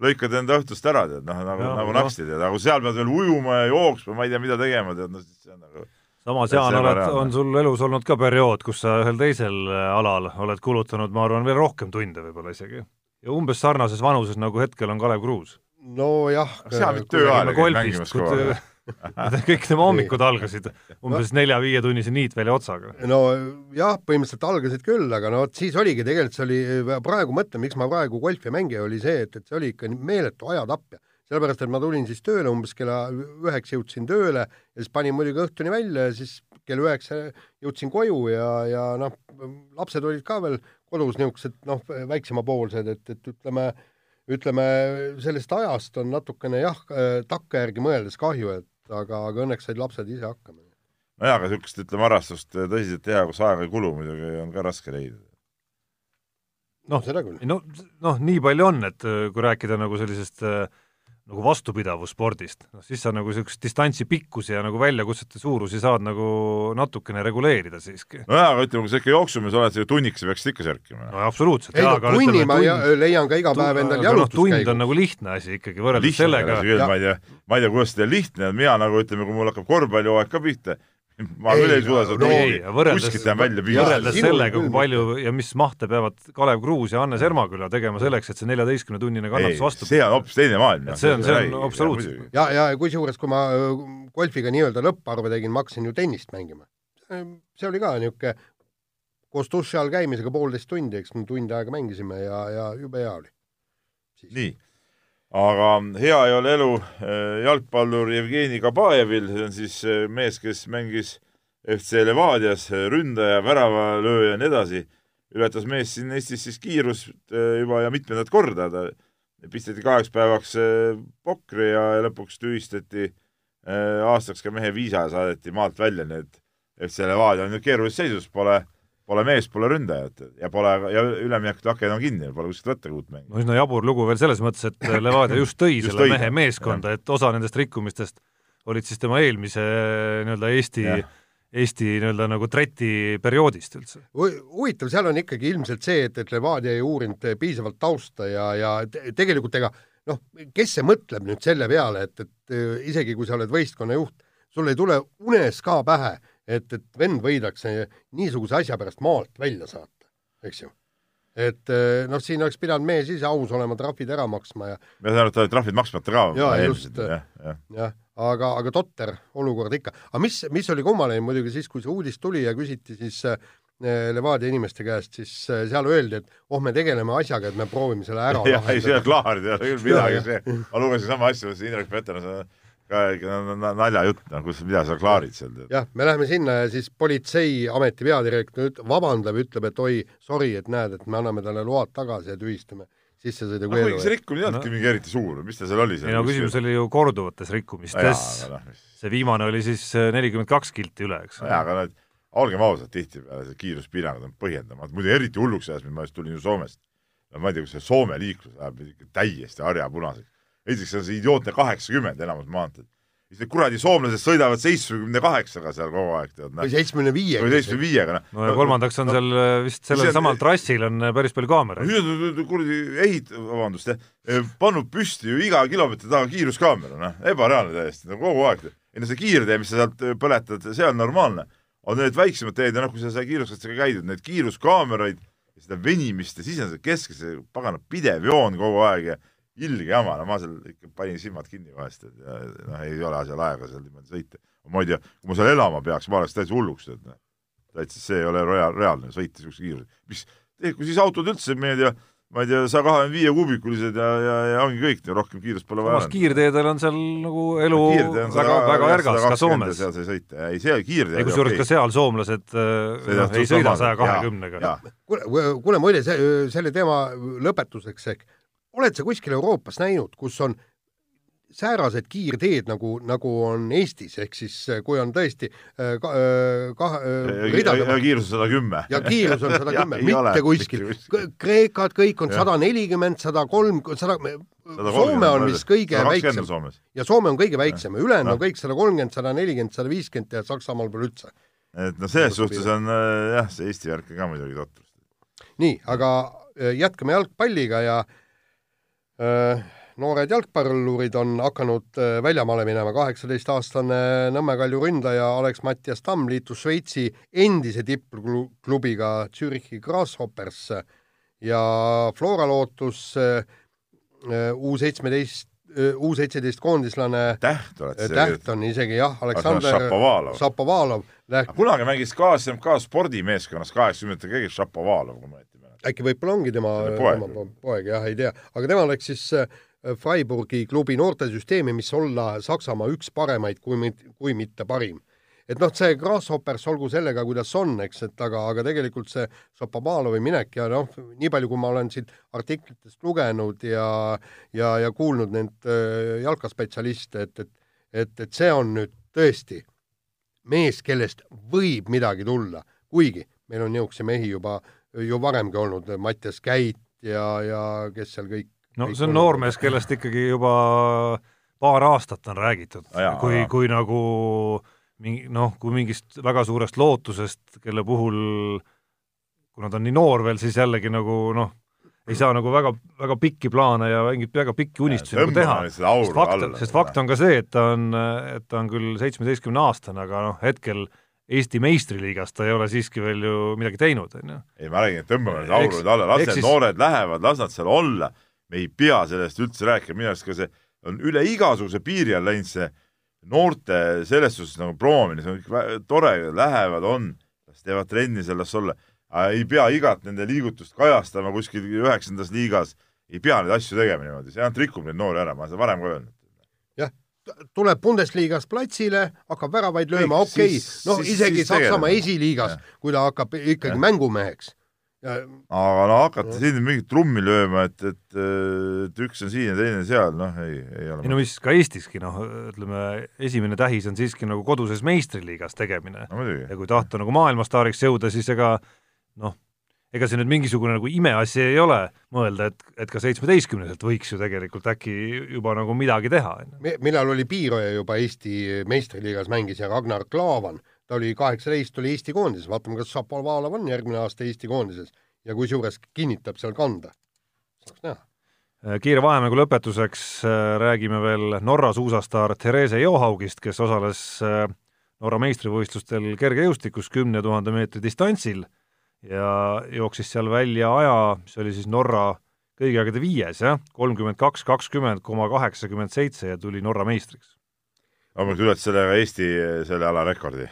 lõikad enda õhtust ära, tead, noh, nagu, nagu noh. naksti, tead, aga kui seal pead veel ujuma ja jooksma, ma ei tea, mida tegema, tead, noh, siis see on nagu samas, Jaan, oled, on sul elus olnud ka periood, kus sa ühel teisel äh, alal oled kulutanud, ma arvan, veel rohkem tunde võib-olla isegi. ja umbes sarnases vanuses, nagu hetkel on Kalev Kruus. nojah. seal tööajal käib mängimas kogu aeg. kõik tema hommikud algasid umbes nelja-viietunnise niitvälja otsaga. no jah, põhimõtteliselt algasid küll, aga no vot siis oligi tegelikult see oli, praegu mõtlen, miks ma praegu golfi ei mängi, oli see, et, et see oli ikka meeletu ajatapja. sellepärast, et ma tulin siis tööle umbes kella üheks jõudsin tööle ja siis panin muidugi õhtuni välja ja siis kell üheksa jõudsin koju ja, ja noh, lapsed olid ka veel kodus niisugused noh, väiksemapoolsed, et, et ütleme, ütleme sellest ajast on natukene jah, takkajärgi mõeldes kahju, et aga, aga õnneks said lapsed ise hakkama. nojah, aga niisugust, ütleme, harrastust tõsiselt teha, kus aega ei kulu muidugi, on ka raske leida. noh, seda küll. no noh, nii palju on, et äh, kui rääkida nagu sellisest äh, nagu vastupidavusspordist, noh siis sa nagu niisugust distantsi pikkusi ja nagu väljakutsete suurusi saad nagu natukene reguleerida siiski. nojah, aga ütleme, kui sa ikka jooksumees oled, siis tunnikese peaksid ikka särkima. no absoluutselt, ei no aga tunni ütleme, ma tund- ja, leian ka iga päev endal aga noh, tund jalutuskäigu on. nagu lihtne asi ikkagi võrreldes lihtne sellega, ma ei tea, ma ei tea, kuidas teil lihtne on, mina nagu ütleme, kui mul hakkab korvpallihooaeg ka pihta, ma Ei, küll ei suuda seda no kuskilt enam välja püüda. võrreldes sellega, kui palju ja mis mahte peavad Kalev Kruus ja Hannes Ermaküla tegema selleks, et see neljateistkümnetunnine kannatus vastu see on hoopis teine maailm. Et see on- see on absoluutselt. ja, ja kusjuures, kui ma öö, golfiga nii-öelda lõpparve tegin, ma hakkasin ju tennist mängima. see oli ka niisugune koos duši all käimisega poolteist tundi, eks me tund aega mängisime ja, ja jube hea oli. nii, aga hea ei ole elu äh, jalgpallur Jevgeni Kabajevil, see on siis äh, mees, kes mängis FC Levadias, ründaja, väravalööja ja nii edasi, ületas mees siin Eestis siis kiirust äh, juba ja mitmendat korda, ta pisteti kaheks päevaks äh, pokri ja, lõpuks tühistati äh, aastaks ka mehe viisa ja saadeti maalt välja, nii et FC Levadia on nüüd keerulises seisus, pole Pole meest, pole ründajat ja pole, ja üleminekute aken on kinni, pole kuskilt võtta uut mängu. no üsna jabur lugu veel selles mõttes, et Levadia just tõi Just selle tõi, mehe meeskonda, et osa nendest rikkumistest olid siis tema eelmise nii-öelda Eesti Jah., Eesti nii-öelda nagu treti perioodist üldse. huvitav, seal on ikkagi ilmselt see, et, et Levadia ei uurinud piisavalt tausta ja, ja te- tegelikult ega noh, kes see mõtleb nüüd selle peale, et, et äh, isegi kui sa oled võistkonna juht, sul ei tule unes ka pähe, et, et vend võidakse niisuguse asja pärast maalt välja saata, eks ju. et äh, noh, siin oleks pidanud mees ise aus olema, trahvid ära maksma ja ma saan aru, et olid trahvid maksmata ka. Jaa, just. jah, jah. jah, aga, aga totter olukord ikka. aga mis, mis oli kummaline muidugi siis, kui see uudis tuli ja küsiti siis äh, Levadia inimeste käest, siis äh, seal öeldi, et oh, me tegeleme asjaga, et me proovime selle ära jah, ei see ei ole klaarid, ei ole küll midagi, see, ma lugesin sama asja, Indrek Peterson, naljajutt, noh, kus, mida sa klaarid seal jah, me läheme sinna ja siis politseiameti peadirektor üt- vabandab, ütleb, et oi, sorry, et näed, et me anname talle load tagasi ja tühistame aga sissesõidukeelu kuigi see. rikkumine ei olnudki mingi eriti suur, mis ta seal oli ei no küsimus oli ju korduvates rikkumistes, noh, see viimane oli siis äh, nelikümmend kaks kilti üle, eks. jaa, aga need, olgem ausad, tihtipeale see kiiruspiirangud on põhjendamatud, muidu eriti hulluks ajas mind, ma just tulin ju Soomest. no ma ei tea, kus see Soome liiklus läheb täiesti harjapunaseks. Esiteks on see idiootne kaheksakümmend enamus maanteed. siis need kuradi soomlased sõidavad seitsmekümne kaheksaga seal kogu aeg, tead, või seitsmekümne viie. või seitsmekümne viiega, noh. no ja kolmandaks on seal äh, vist sellel samal trassil on äh, päris palju kaameraid. nüüd kuradi ehit-, vabandust, pannud püsti ju iga kilomeetri taga kiiruskaamera, noh, ebareaalne täiesti, no kogu aeg. ei no see kiirtee, mis sa sealt öö, põletad, see on normaalne. aga need väiksemad teed ja noh, kui sa seal kiiruskastega käid, neid kiiruskaameraid ja seda venimist ja siis on see keskel see pagana pidev joon kogu aeg ja ilge jama, no ma seal ikka panin silmad kinni vahest, et ja, noh, ei ole seal aega seal niimoodi sõita. ma ei tea, kui ma seal elama peaks, ma oleks täitsa hulluks, et noh, täitsa see ei ole rea-, reaalne sõita niisuguse kiirusega. mis, kui siis autod üldse, ma ei tea, ma ei tea, saja kahekümne viie kuubikulised ja, ja, ja ongi kõik, rohkem kiirust pole vaja samas. kiirteedel on seal nagu elu on väga, väga ärgas ka Soomes. seal sai sõita, ei see kiirtee ja kusjuures ka seal soomlased äh, noh, ei sõida saja kahekümnega. kuule, kuule muide, see, selle teema lõpetuseks ehk, oled sa kuskil Euroopas näinud, kus on säärased kiirteed nagu, nagu on Eestis, ehk siis äh, kui on tõesti äh, ka, kahe äh, ridade ja kiirus on sada kümme. ja kiirus on sada kümme, ei ole mitte kuskil mitte. Kreekad kõik on sada nelikümmend, sada kolm, sada, Soome on vist kõige väiksem ja Soome on kõige väiksem ja ülejäänud Noh. on kõik sada kolmkümmend, sada nelikümmend, sada viiskümmend ja Saksamaal pole üldse. et noh, selles suhtes on jah, see Eesti värk ka muidugi totrus. nii, aga jätkame jalgpalliga ja äh, noored jalgpallurid on hakanud äh, väljamaale minema, kaheksateistaastane Nõmme Kalju ründaja Alex-Mattias Tamm liitus Šveitsi endise tippklubiga Zürichi Grasshoppers ja Flora Lootus U seitsmeteist, U seitseteist koondislane täht oled sa täht on isegi jah, Aleksander Šapovalov. Šapovalov kunagi mängis KSMK spordimeeskonnas kaheksakümnendatel keegi Šapovalov, kui ma mäletan. Äkki võib-olla ongi tema, tema po- poeg, jah, ei tea, aga tema läks siis äh, Freiburgi klubi noortesüsteemi, mis olla Saksamaa üks paremaid, kui kui mitte parim. et noh, see Grasshoppers olgu sellega, kuidas on, eks, et aga, aga tegelikult see Šapomalovi minek ja noh, nii palju, kui ma olen siit artiklitest lugenud ja ja, ja kuulnud neid äh, jalkaspetsialiste, et, et et, et see on nüüd tõesti mees, kellest võib midagi tulla, kuigi meil on niisuguseid mehi juba ju varemgi olnud, Mattias Käit ja, ja kes seal kõik no kõik see on olnud. noormees, kellest ikkagi juba paar aastat on räägitud Jaa, kui kui nagu mingi noh, kui mingist väga suurest lootusest, kelle puhul kuna ta on nii noor veel, siis jällegi nagu noh, ei saa nagu väga, väga pikki plaane ja mingeid väga pikki unistusi nagu teha. sest fakt, sest fakt on ka see, et ta on, et ta on küll seitsmeteistkümne aastane, aga noh, hetkel Eesti meistriliigas ta ei ole siiski veel ju midagi teinud, on ju. ei, ma räägin, et tõmbame need aurud alla, las need siis- noored lähevad, las nad seal olla. me ei pea sellest üldse rääkima, minu arust ka see on üle igasuguse piiri all läinud see noorte selles suhtes nagu proomine, see on kõik tore, lähevad, on, las teevad trenni seal, las olla. ei pea igat nende liigutust kajastama kuskil üheksandas liigas, ei pea neid asju tegema niimoodi, see ainult rikub neid noori ära, ma olen seda varem ka öelnud. Tuleb Bundesligas platsile, hakkab väravaid lööma, okei. okay., no siis- isegi siis Saksamaa esiliigas kui ta hakkab ikkagi Jah. mängumeheks. Ja aga no hakata siin mingit trummi lööma, et, et, et üks on siin ja teine seal, noh, ei, ei ole ei no mis ka Eestiski noh, ütleme esimene tähis on siiski nagu koduses meistriliigas tegemine. No ja kui tahta nagu maailmastaariks jõuda, siis ega noh, ega see nüüd mingisugune nagu imeasi ei ole mõelda, et, et ka seitsmeteistkümneselt võiks ju tegelikult äkki juba nagu midagi teha, millal oli Piiroja juba Eesti meistriliigas mängis ja Ragnar Klavan, ta oli kaheksateist, oli Eesti koondises, vaatame, kas Šapovalov on järgmine aasta Eesti koondises ja kusjuures kinnitab seal kanda. saaks näha. Äh, kiire vahemängu lõpetuseks äh, räägime veel Norra suusastaar Therese Johaugist, kes osales äh, Norra meistrivõistlustel kergejõustikus kümne tuhande meetri distantsil ja jooksis seal välja aja, mis oli siis Norra kõigi aegade viies, jah, kolmkümmend kaks, kakskümmend koma kaheksakümmend seitse ja tuli Norra meistriks. loomulikult ületas sellega Eesti selle ala rekordi.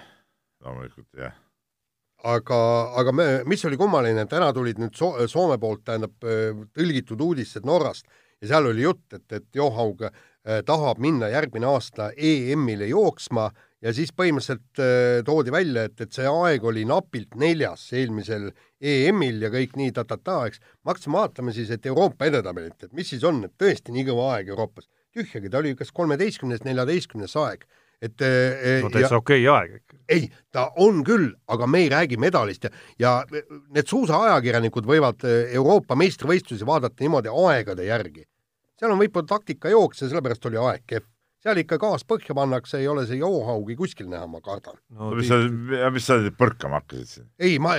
loomulikult, jah. aga, aga me, mis oli kummaline, täna tulid nüüd so Soome poolt, tähendab, tõlgitud uudised Norrast ja seal oli jutt, et, et Johaug eh, tahab minna järgmine aasta EM-ile jooksma ja siis põhimõtteliselt eh, toodi välja, et, et see aeg oli napilt neljas eelmisel EM-il ja kõik nii ta-ta-ta, eks. ma hakkasin vaatama siis, et Euroopa edetabelit, et mis siis on, et tõesti nii kõva aeg Euroopas. tühjagi, ta oli kas kolmeteistkümnes, neljateistkümnes aeg, et eh, no ja- täitsa okei aeg ikka. ei, ta on küll, aga me ei räägi medalist ja, ja need suusaajakirjanikud võivad Euroopa meistrivõistlusi vaadata niimoodi aegade järgi. seal on võib-olla taktikajooks ja sellepärast oli aeg kehv. Seal ikka gaas põhja pannakse, ei ole see joohaugi kuskil näha, ma kardan. no mis sa, mis sa põrkama hakkasid siin? ei, ma,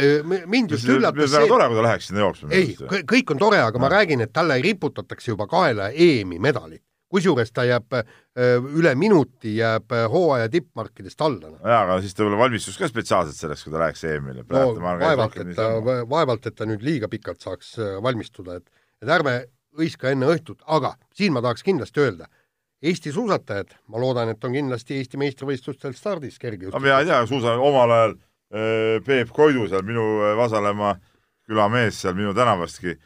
mind just üllatas väga see, tore, kui ta läheks sinna jooksma. ei, kõik on tore, aga ma räägin, et talle riputatakse juba kaela EM-i medalit. kusjuures ta jääb öö, üle minuti jääb öö, hooaja tippmarkidest alla. noh. jaa, aga siis ta võib-olla valmistus ka spetsiaalselt selleks, kui ta läheks EM-ile. no vaevalt, et ta, vaevalt, et ta nüüd liiga pikalt saaks valmistuda, et, et ärme hõiska enne õhtut, aga siin ma tahaks kindlasti öelda, Eesti suusatajad, ma loodan, et on kindlasti Eesti meistrivõistlustel stardis no mina ei tea, suusa omal ajal äh, Peep Koidu seal, minu äh, Vasalemma külamees seal minu tänavastki,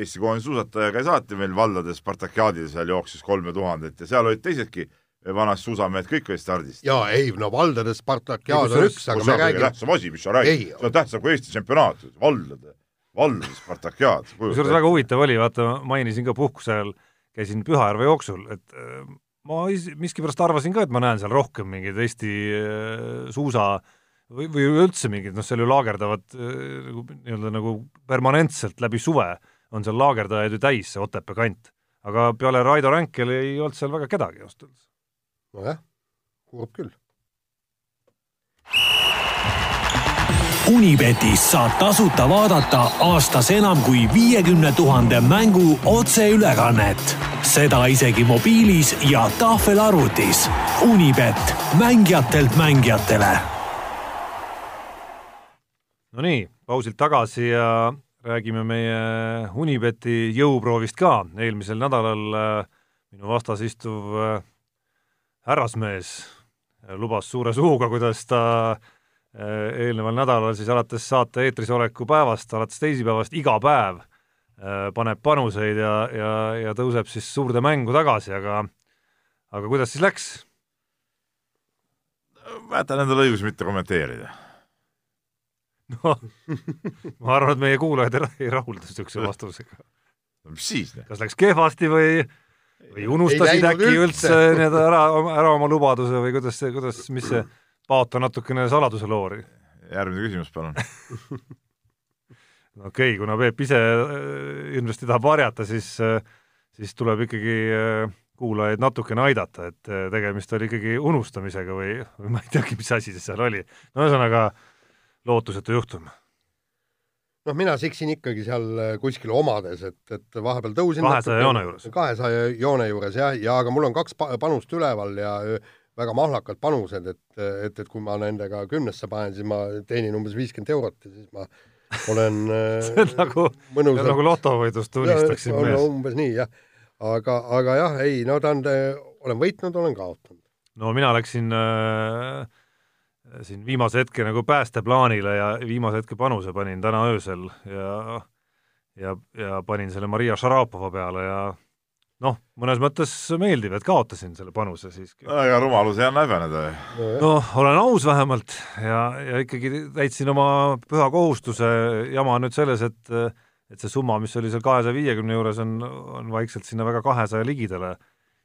Eesti koondise suusataja käis alati meil valdades Spartakiaadil seal jooksis kolme tuhandet ja seal olid teisedki vanad suusamehed, kõik olid stardis. jaa, ei, no valdades Spartakiaad on üks, aga on me räägime, tähtsam asi, mis sa räägid, Ei. see on tähtsam kui Eesti tsempionaat, valdade, valdade Spartakiaad. kusjuures väga huvitav oli, vaata, mainisin ka puhkuse ajal, käisin Pühajärve jooksul, et äh, ma is- miskipärast arvasin ka, et ma näen seal rohkem mingeid Eesti äh, suusa või, või üldse mingid, noh, seal ju laagerdavad äh, nagu nii-öelda nagu permanentselt läbi suve on seal laagerdajaid ju täis, see Otepää kant. aga peale Raido Ränkel ei olnud seal väga kedagi ausalt öeldes. nojah, kurb küll. Unibetis saab tasuta vaadata aastas enam kui viiekümne tuhande mängu otseülekannet. seda isegi mobiilis ja tahvelarvutis. Unibet, mängijatelt mängijatele. Nonii, pausilt tagasi ja räägime meie Unibeti jõuproovist ka. eelmisel nädalal äh, minu vastas istuv äh, härrasmees lubas suure suuga, kuidas ta eelneval nädalal siis alates saate eetris oleku päevast, alates teisipäevast iga päev äh, paneb panuseid ja, ja, ja tõuseb siis suurde mängu tagasi, aga aga kuidas siis läks? ma jätan endale õiguse mitte kommenteerida. noh, ma arvan, et meie kuulajad ei, rahulda niisuguse vastusega. no mis siis? kas läks kehvasti või või unustasid äkki üldse need ära, ära oma lubaduse või kuidas see, kuidas, mis see, paota natukene saladuse loori? järgmine küsimus, palun okei okay,, kuna Peep ise äh, ilmselt tahab varjata, siis, äh, siis tuleb ikkagi äh, kuulajaid natukene aidata, et tegemist oli ikkagi unustamisega või, või ma ei teagi, mis asi see seal oli. no ühesõnaga, lootusetu juhtum noh, mina siksin ikkagi seal äh, kuskil omades, et, et vahepeal tõusin kahesaja joone juures. kahesaja joone juures jah, ja aga mul on kaks panust üleval ja väga mahlakad panused, et, et, et kui ma nendega kümnesse panen, siis ma teenin umbes viiskümmend eurot ja siis ma olen see on nagu, nagu lotovõidust unistaksin mees. umbes nii jah, aga, aga jah, ei no ta on, olen võitnud, olen kaotanud. no mina läksin äh, siin viimase hetke nagu päästeplaanile ja viimase hetke panuse panin täna öösel ja ja, ja panin selle Maria Šarapova peale ja noh, mõnes mõttes meeldiv, et kaotasin selle panuse siiski. ega rumalus ei anna häbeneda ju. noh, olen aus vähemalt ja, ja ikkagi täitsin oma püha kohustuse, jama on nüüd selles, et et see summa, mis oli seal kahesaja viiekümne juures, on, on vaikselt sinna väga kahesaja ligidale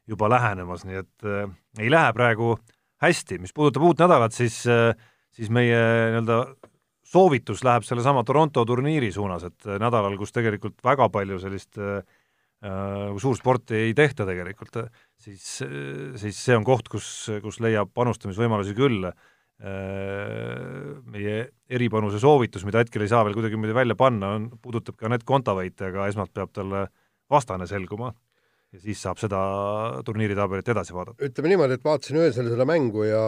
juba lähenemas, nii et äh, ei lähe praegu äh, hästi, mis puudutab uut nädalat, siis, siis meie nii-öelda soovitus läheb sellesama Toronto turniiri suunas, et nädalal, kus tegelikult väga palju sellist äh, suursporti ei tehta tegelikult, siis, siis see on koht, kus, kus leiab panustamisvõimalusi küll. Meie eripanuse soovitus, mida hetkel ei saa veel kuidagimoodi välja panna, on, puudutab ka Anett Kontaveiti, aga esmalt peab talle vastane selguma ja siis saab seda turniiritabelit edasi vaadata. ütleme niimoodi, et vaatasin öösel seda mängu ja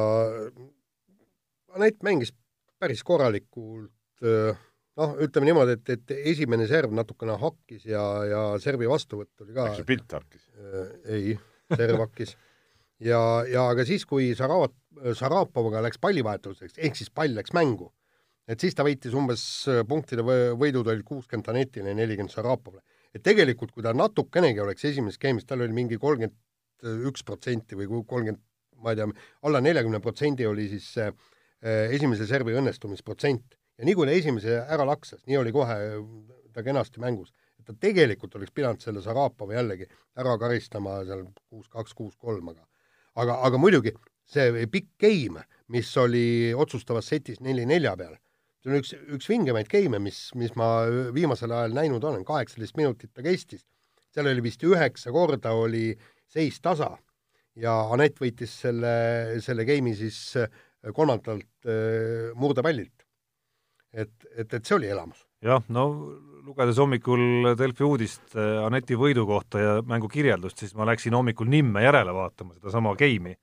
Anett mängis päris korralikult, noh, ütleme niimoodi, et, et esimene serv natukene hakkis ja, ja servi vastuvõtt oli ka eks see pilt hakkis? ei, serv hakkis. ja, ja aga siis, kui Saravat, Sarapovaga läks pallivahetuseks, ehk siis pall läks mängu, et siis ta võitis umbes punktide võidud olid kuuskümmend Anetile ja nelikümmend Sarapovale et tegelikult, kui ta natukenegi oleks esimeses game'is, tal oli mingi kolmkümmend üks protsenti või kolmkümmend, ma ei tea, alla neljakümne protsendi oli siis see eh, esimese servi õnnestumisprotsent ja nii kui ta esimese ära laksas, nii oli kohe ta kenasti mängus. et ta tegelikult oleks pidanud selle Sarapova jällegi ära karistama seal kuus-kaks, kuus-kolm, aga aga, aga muidugi see pikk game, mis oli otsustavas setis neli-nelja peal see on üks, üks vingemaid geime, mis, mis ma viimasel ajal näinud olen, kaheksateist minutit ta kestis. seal oli vist üheksa korda oli seis tasa ja Anett võitis selle, selle geimi siis kolmandalt äh, murdepallilt. Et, et, et see oli elamus. jah, no lugedes hommikul Delfi uudist äh, Aneti võidu kohta ja mängu kirjeldust, siis ma läksin hommikul Nimme järele vaatama sedasama geimi,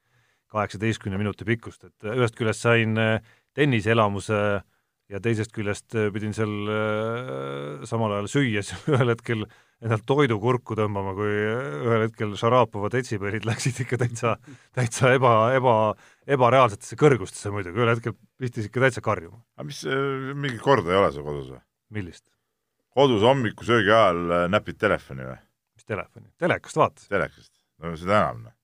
kaheksateistkümne minuti pikkust, et ühest küljest sain tenniseelamuse äh, ja teisest küljest äh, pidin seal äh, samal ajal süües ühel hetkel endalt toidukurku tõmbama, kui äh, ühel hetkel Šarapova detsibellid läksid ikka täitsa, täitsa eba, eba, ebareaalsetesse kõrgustesse muidugi, ühel hetkel pistis ikka täitsa karjuma. aga mis, mingit korda ei ole sul kodus või? millist? kodus hommikusöögi ajal näpid telefoni või? mis telefoni? telekast vaatasid? telekast, no seda enam. Noh.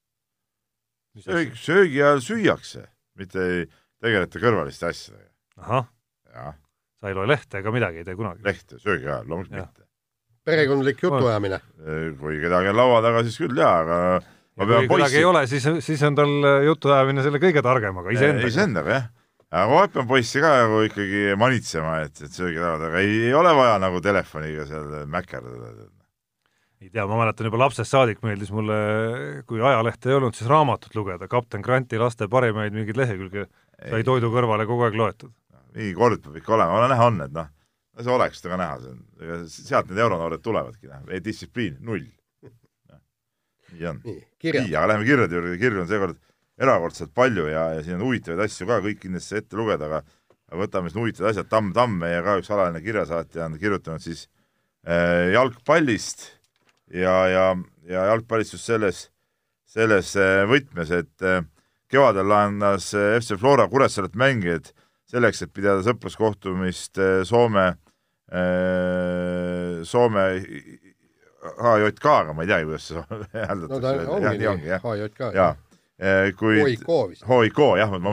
söögi, söögi ajal süüakse, mitte ei tegeleta kõrvaliste asjadega. ahah sa ei loe lehte ega midagi, ei tee kunagi? lehte, söögi ajal, loomulikult mitte. Perekondlik jutuajamine? kui kedagi on laua taga, siis küll jaa, aga ma pean poissi kedagi ei ole, siis, siis on tal jutuajamine selle kõige targemaga, iseendaga. iseendaga, jah. aga ma pean poissi ka nagu ikkagi manitsema, et, et söögilaua taga ei, ei ole vaja nagu telefoniga seal mäkerdada. Ei tea, ma mäletan juba lapsest saadik meeldis mulle, kui ajalehte ei olnud, siis raamatut lugeda, kapten Granti laste parimaid mingeid lehekülge sai toidu kõrvale kogu aeg loetud. Mingi kord peab ikka olema, näha on, et noh, see oleks seda ka näha, see on, ega sealt need euronoored tulevadki, noh, distsipliin null. nii on. nii, aga lähme kirjade juurde, kirju on seekord erakordselt palju ja, ja siin on huvitavaid asju ka, kõik kindlasti ette lugeda, aga võtame siis huvitavad asjad, Tamm Tamm, meie ka üks alaline kirjasaatja on kirjutanud siis äh, jalgpallist ja, ja, ja jalgpallist just selles, selles äh, võtmes, et äh, kevadel laenas äh, FC Flora Kuressaaret mängijaid selleks, et pidada sõpruskohtumist äh, Soome Soome HJK-ga, ma ei teagi, kuidas see hääldatakse. no ta ongi nii, HJK. jaa Eh, kuid HIK vist. HIK jah, ma,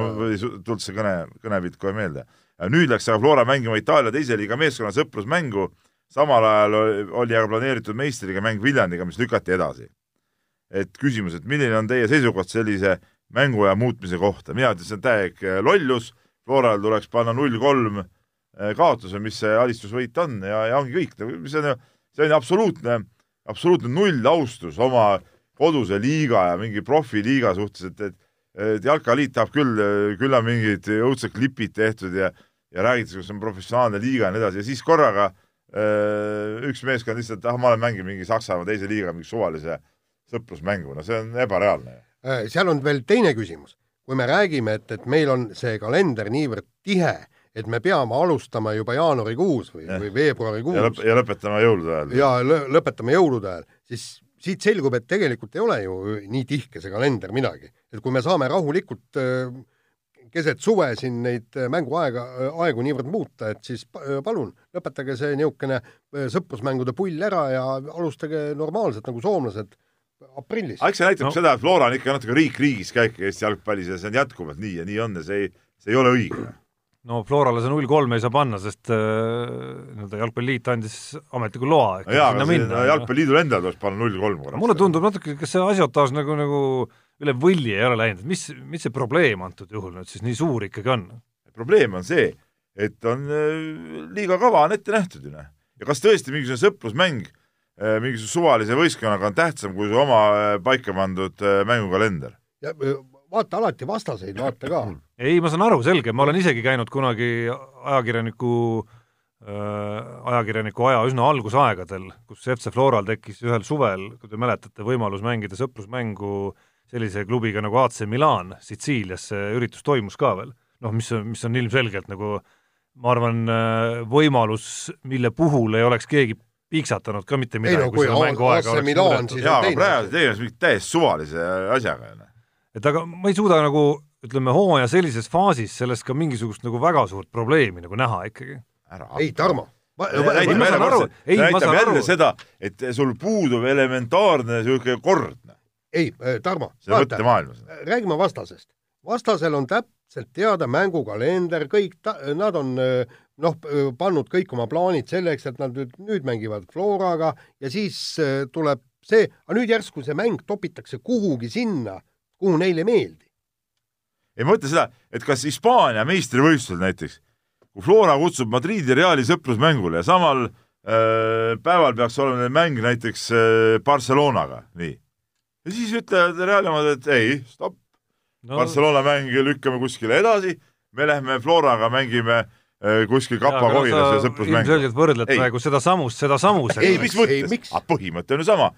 tulnud see kõne, kõnepilt kohe meelde. nüüd läks aga Flora mängima Itaalia teise liiga meeskonna sõprusmängu, samal ajal oli aga planeeritud meistriga mäng Viljandiga, mis lükati edasi. et küsimus, et milline on teie seisukoht sellise mänguaja muutmise kohta, mina ütlen, see on täielik lollus, Floral tuleks panna null kolm kaotuse, mis see alistusvõit on ja, ja ongi kõik, see on ju, see on ju absoluutne, absoluutne null austus oma koduse liiga ja mingi profiliiga suhtes, et, et et jalkaliit tahab küll, küll on mingid õudsed klipid tehtud ja ja räägitakse, kus on professionaalne liiga ja nii edasi ja siis korraga öö, üks meeskond lihtsalt, ah, ma olen mänginud mingi Saksamaa teise liiga mingi suvalise sõprusmängu, no see on ebareaalne. seal on veel teine küsimus. kui me räägime, et, et meil on see kalender niivõrd tihe, et me peame alustama juba jaanuarikuus või, või veebruarikuus ja, lõp ja lõpetama jõulude ajal. ja lõpetame jõulude ajal, siis siit selgub, et tegelikult ei ole ju nii tihke see kalender midagi, et kui me saame rahulikult äh, keset suve siin neid mänguaega, aegu niivõrd muuta, et siis palun lõpetage see niisugune äh, sõprusmängude pull ära ja alustage normaalselt nagu soomlased aprillis. eks see näitab no. seda, et Flora on ikka natuke riik riigis ka ikka Eesti jalgpallis ja see on jätkuvalt nii ja nii on ja see ei, see ei ole õige no Florale see null kolm ei saa panna, sest äh, nii-öelda Jalgpalliliit andis ametliku loa. jaa, aga sinna Jalgpalliliidul endal tuleks panna null kolm korraks. mulle tundub natuke, kas see asiotaaž nagu, nagu üle võlli ei ole läinud, et mis, mis see probleem antud juhul nüüd siis nii suur ikkagi on? probleem on see, et on äh, liiga kava on ette nähtud ju noh. ja kas tõesti mingisugune sõprusmäng äh, mingisuguse suvalise võistkonnaga on tähtsam kui su oma paika pandud mängukalender? ja vaata alati vastaseid, vaata ka. ei, ma saan aru, selge, ma olen isegi käinud kunagi ajakirjaniku äh, ajakirjaniku aja üsna algusaegadel, kus FC Floral tekkis ühel suvel, kui te mäletate, võimalus mängida sõprusmängu sellise klubiga nagu AC Milan Sitsiilias, see üritus toimus ka veel. noh, mis, mis on ilmselgelt nagu ma arvan, äh, võimalus, mille puhul ei oleks keegi piiksatanud ka mitte midagi, no, kui, kui seda mänguaega oleks muudetud. jaa, aga praegu tegemist mingi täiesti suvalise asjaga, noh et aga ma ei suuda nagu ütleme, hooaja sellises faasis sellest ka mingisugust nagu väga suurt probleemi nagu näha ikkagi. ei, Tarmo näitab jälle, näitab jälle seda, et sul puudub elementaarne niisugune kord. ei, äh, Tarmo, vaata, räägime vastasest. vastasel on täpselt teada mängukalender, kõik ta-, nad on äh, noh, pannud kõik oma plaanid selleks, et nad nüüd, nüüd mängivad Floraga ja siis äh, tuleb see, aga nüüd järsku see mäng topitakse kuhugi sinna kuhu neile ei meeldi. ei, ma mõtlen seda, et kas Hispaania meistrivõistlusel näiteks, kui Flora kutsub Madridi Reali sõprusmängule ja samal äh, päeval peaks olema neil mäng näiteks äh, Barcelonaga, nii. ja siis ütlevad Reali omad, et ei, stopp no., Barcelona mäng lükkame kuskile edasi, me lähme Floraga mängime äh, kuskil Kapa-Kohilas ja sõprusmäng. ilmselgelt võrdled ei. praegu seda samust, seda samusega. ei, mis mõttes? aga põhimõte on ju sama.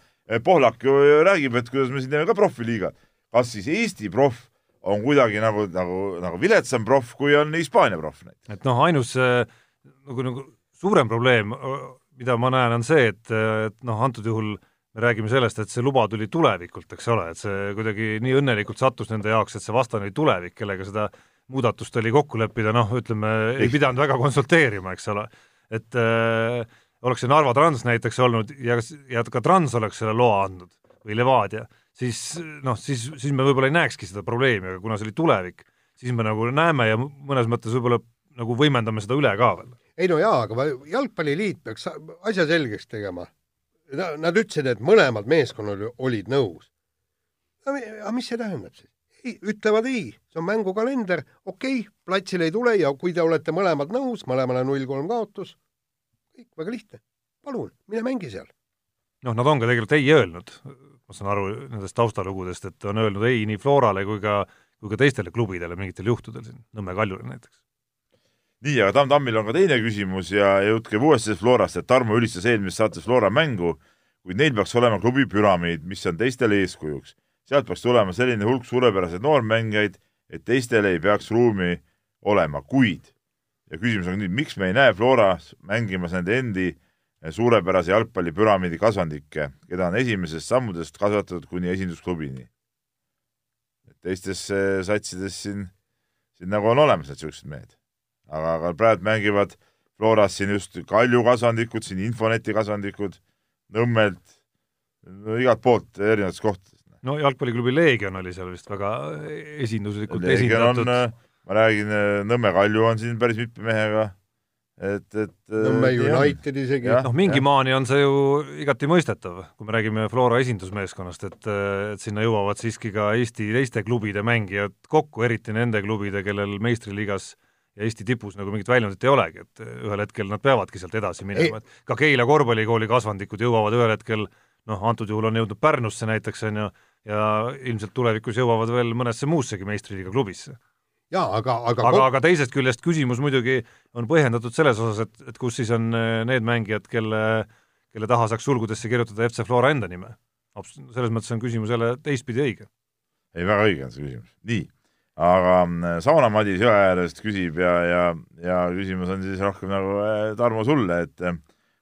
Pohlak ju räägib, et kuidas me siin teeme ka profiliiga kas siis Eesti proff on kuidagi nagu, nagu, nagu viletsam proff, kui on Hispaania proff näiteks. et noh, ainus nagu, nagu suurem probleem, mida ma näen, on see, et, et noh, antud juhul me räägime sellest, et see luba tuli tulevikult, eks ole, et see kuidagi nii õnnelikult sattus nende jaoks, et see vastane oli tulevik, kellega seda muudatust oli kokku leppida, noh, ütleme, ei pidanud väga konsulteerima, eks ole. et äh, oleks see Narva Trans näiteks olnud ja, ja ka Trans oleks selle loa andnud või Levadia siis noh, siis, siis me võib-olla ei näekski seda probleemi, aga kuna see oli tulevik, siis me nagu näeme ja mõnes mõttes võib-olla nagu võimendame seda üle ka veel. ei no jaa, aga Jalgpalliliit peaks asja selgeks tegema. Nad ütlesid, et mõlemad meeskonnad olid nõus. aga mis see tähendab siis? ei, ütlevad ei, see on mängukalender, okei okay,, platsile ei tule ja kui te olete mõlemad nõus, mõlemale null kolm kaotus, kõik, väga lihtne. palun, mine mängi seal. noh, nad on ka tegelikult ei öelnud ma saan aru nendest taustalugudest, et on öelnud ei nii Florale kui ka, kui ka teistele klubidele mingitel juhtudel siin, Nõmme Kaljule näiteks. nii, aga Tamm Tammil on ka teine küsimus ja jutt käib uuesti Florast, et Tarmo ülistas eelmises saates Flora mängu, kuid neil peaks olema klubi püramiid, mis on teistele eeskujuks. sealt peaks tulema selline hulk suurepäraseid noormängijaid, et teistele ei peaks ruumi olema, kuid ja küsimus on nüüd, miks me ei näe Floras mängimas nende endi suurepärase jalgpallipüramiidi kasvandikke, keda on esimesest sammudest kasvatatud kuni esindusklubini. teistes satsides siin, siin nagu on olemas need niisugused mehed. aga, aga praegu mängivad Floras siin just Kalju kasvandikud, siin Infoneti kasvandikud, Nõmmelt, no igalt poolt erinevatest kohtadest. no jalgpalliklubi Leegion oli seal vist väga esinduslikult Leegion on, esindatud. ma räägin, Nõmme Kalju on siin päris mitme mehega, et, et Nõmme on. United isegi Jah. noh, mingi maani on see ju igati mõistetav, kui me räägime Flora esindusmeeskonnast, et, et sinna jõuavad siiski ka Eesti teiste klubide mängijad kokku, eriti nende klubide, kellel meistriliigas ja Eesti tipus nagu mingit väljundit ei olegi, et ühel hetkel nad peavadki sealt edasi minema, et ka Keila korvpallikooli kasvandikud jõuavad ühel hetkel noh, antud juhul on jõudnud Pärnusse näiteks, on ju, ja ilmselt tulevikus jõuavad veel mõnesse muussegi meistriliiga klubisse jaa, aga, aga, aga, aga teisest küljest küsimus muidugi on põhjendatud selles osas, et, et kus siis on eh, need mängijad, kelle, kelle taha saaks sulgudesse kirjutada FC Flora enda nime. selles mõttes on küsimus jälle teistpidi õige. ei, väga õige on see küsimus. nii, aga mm, Sauna-Madis Jõe äärest küsib ja, ja, ja küsimus on siis rohkem nagu äh, Tarmo sulle, et äh,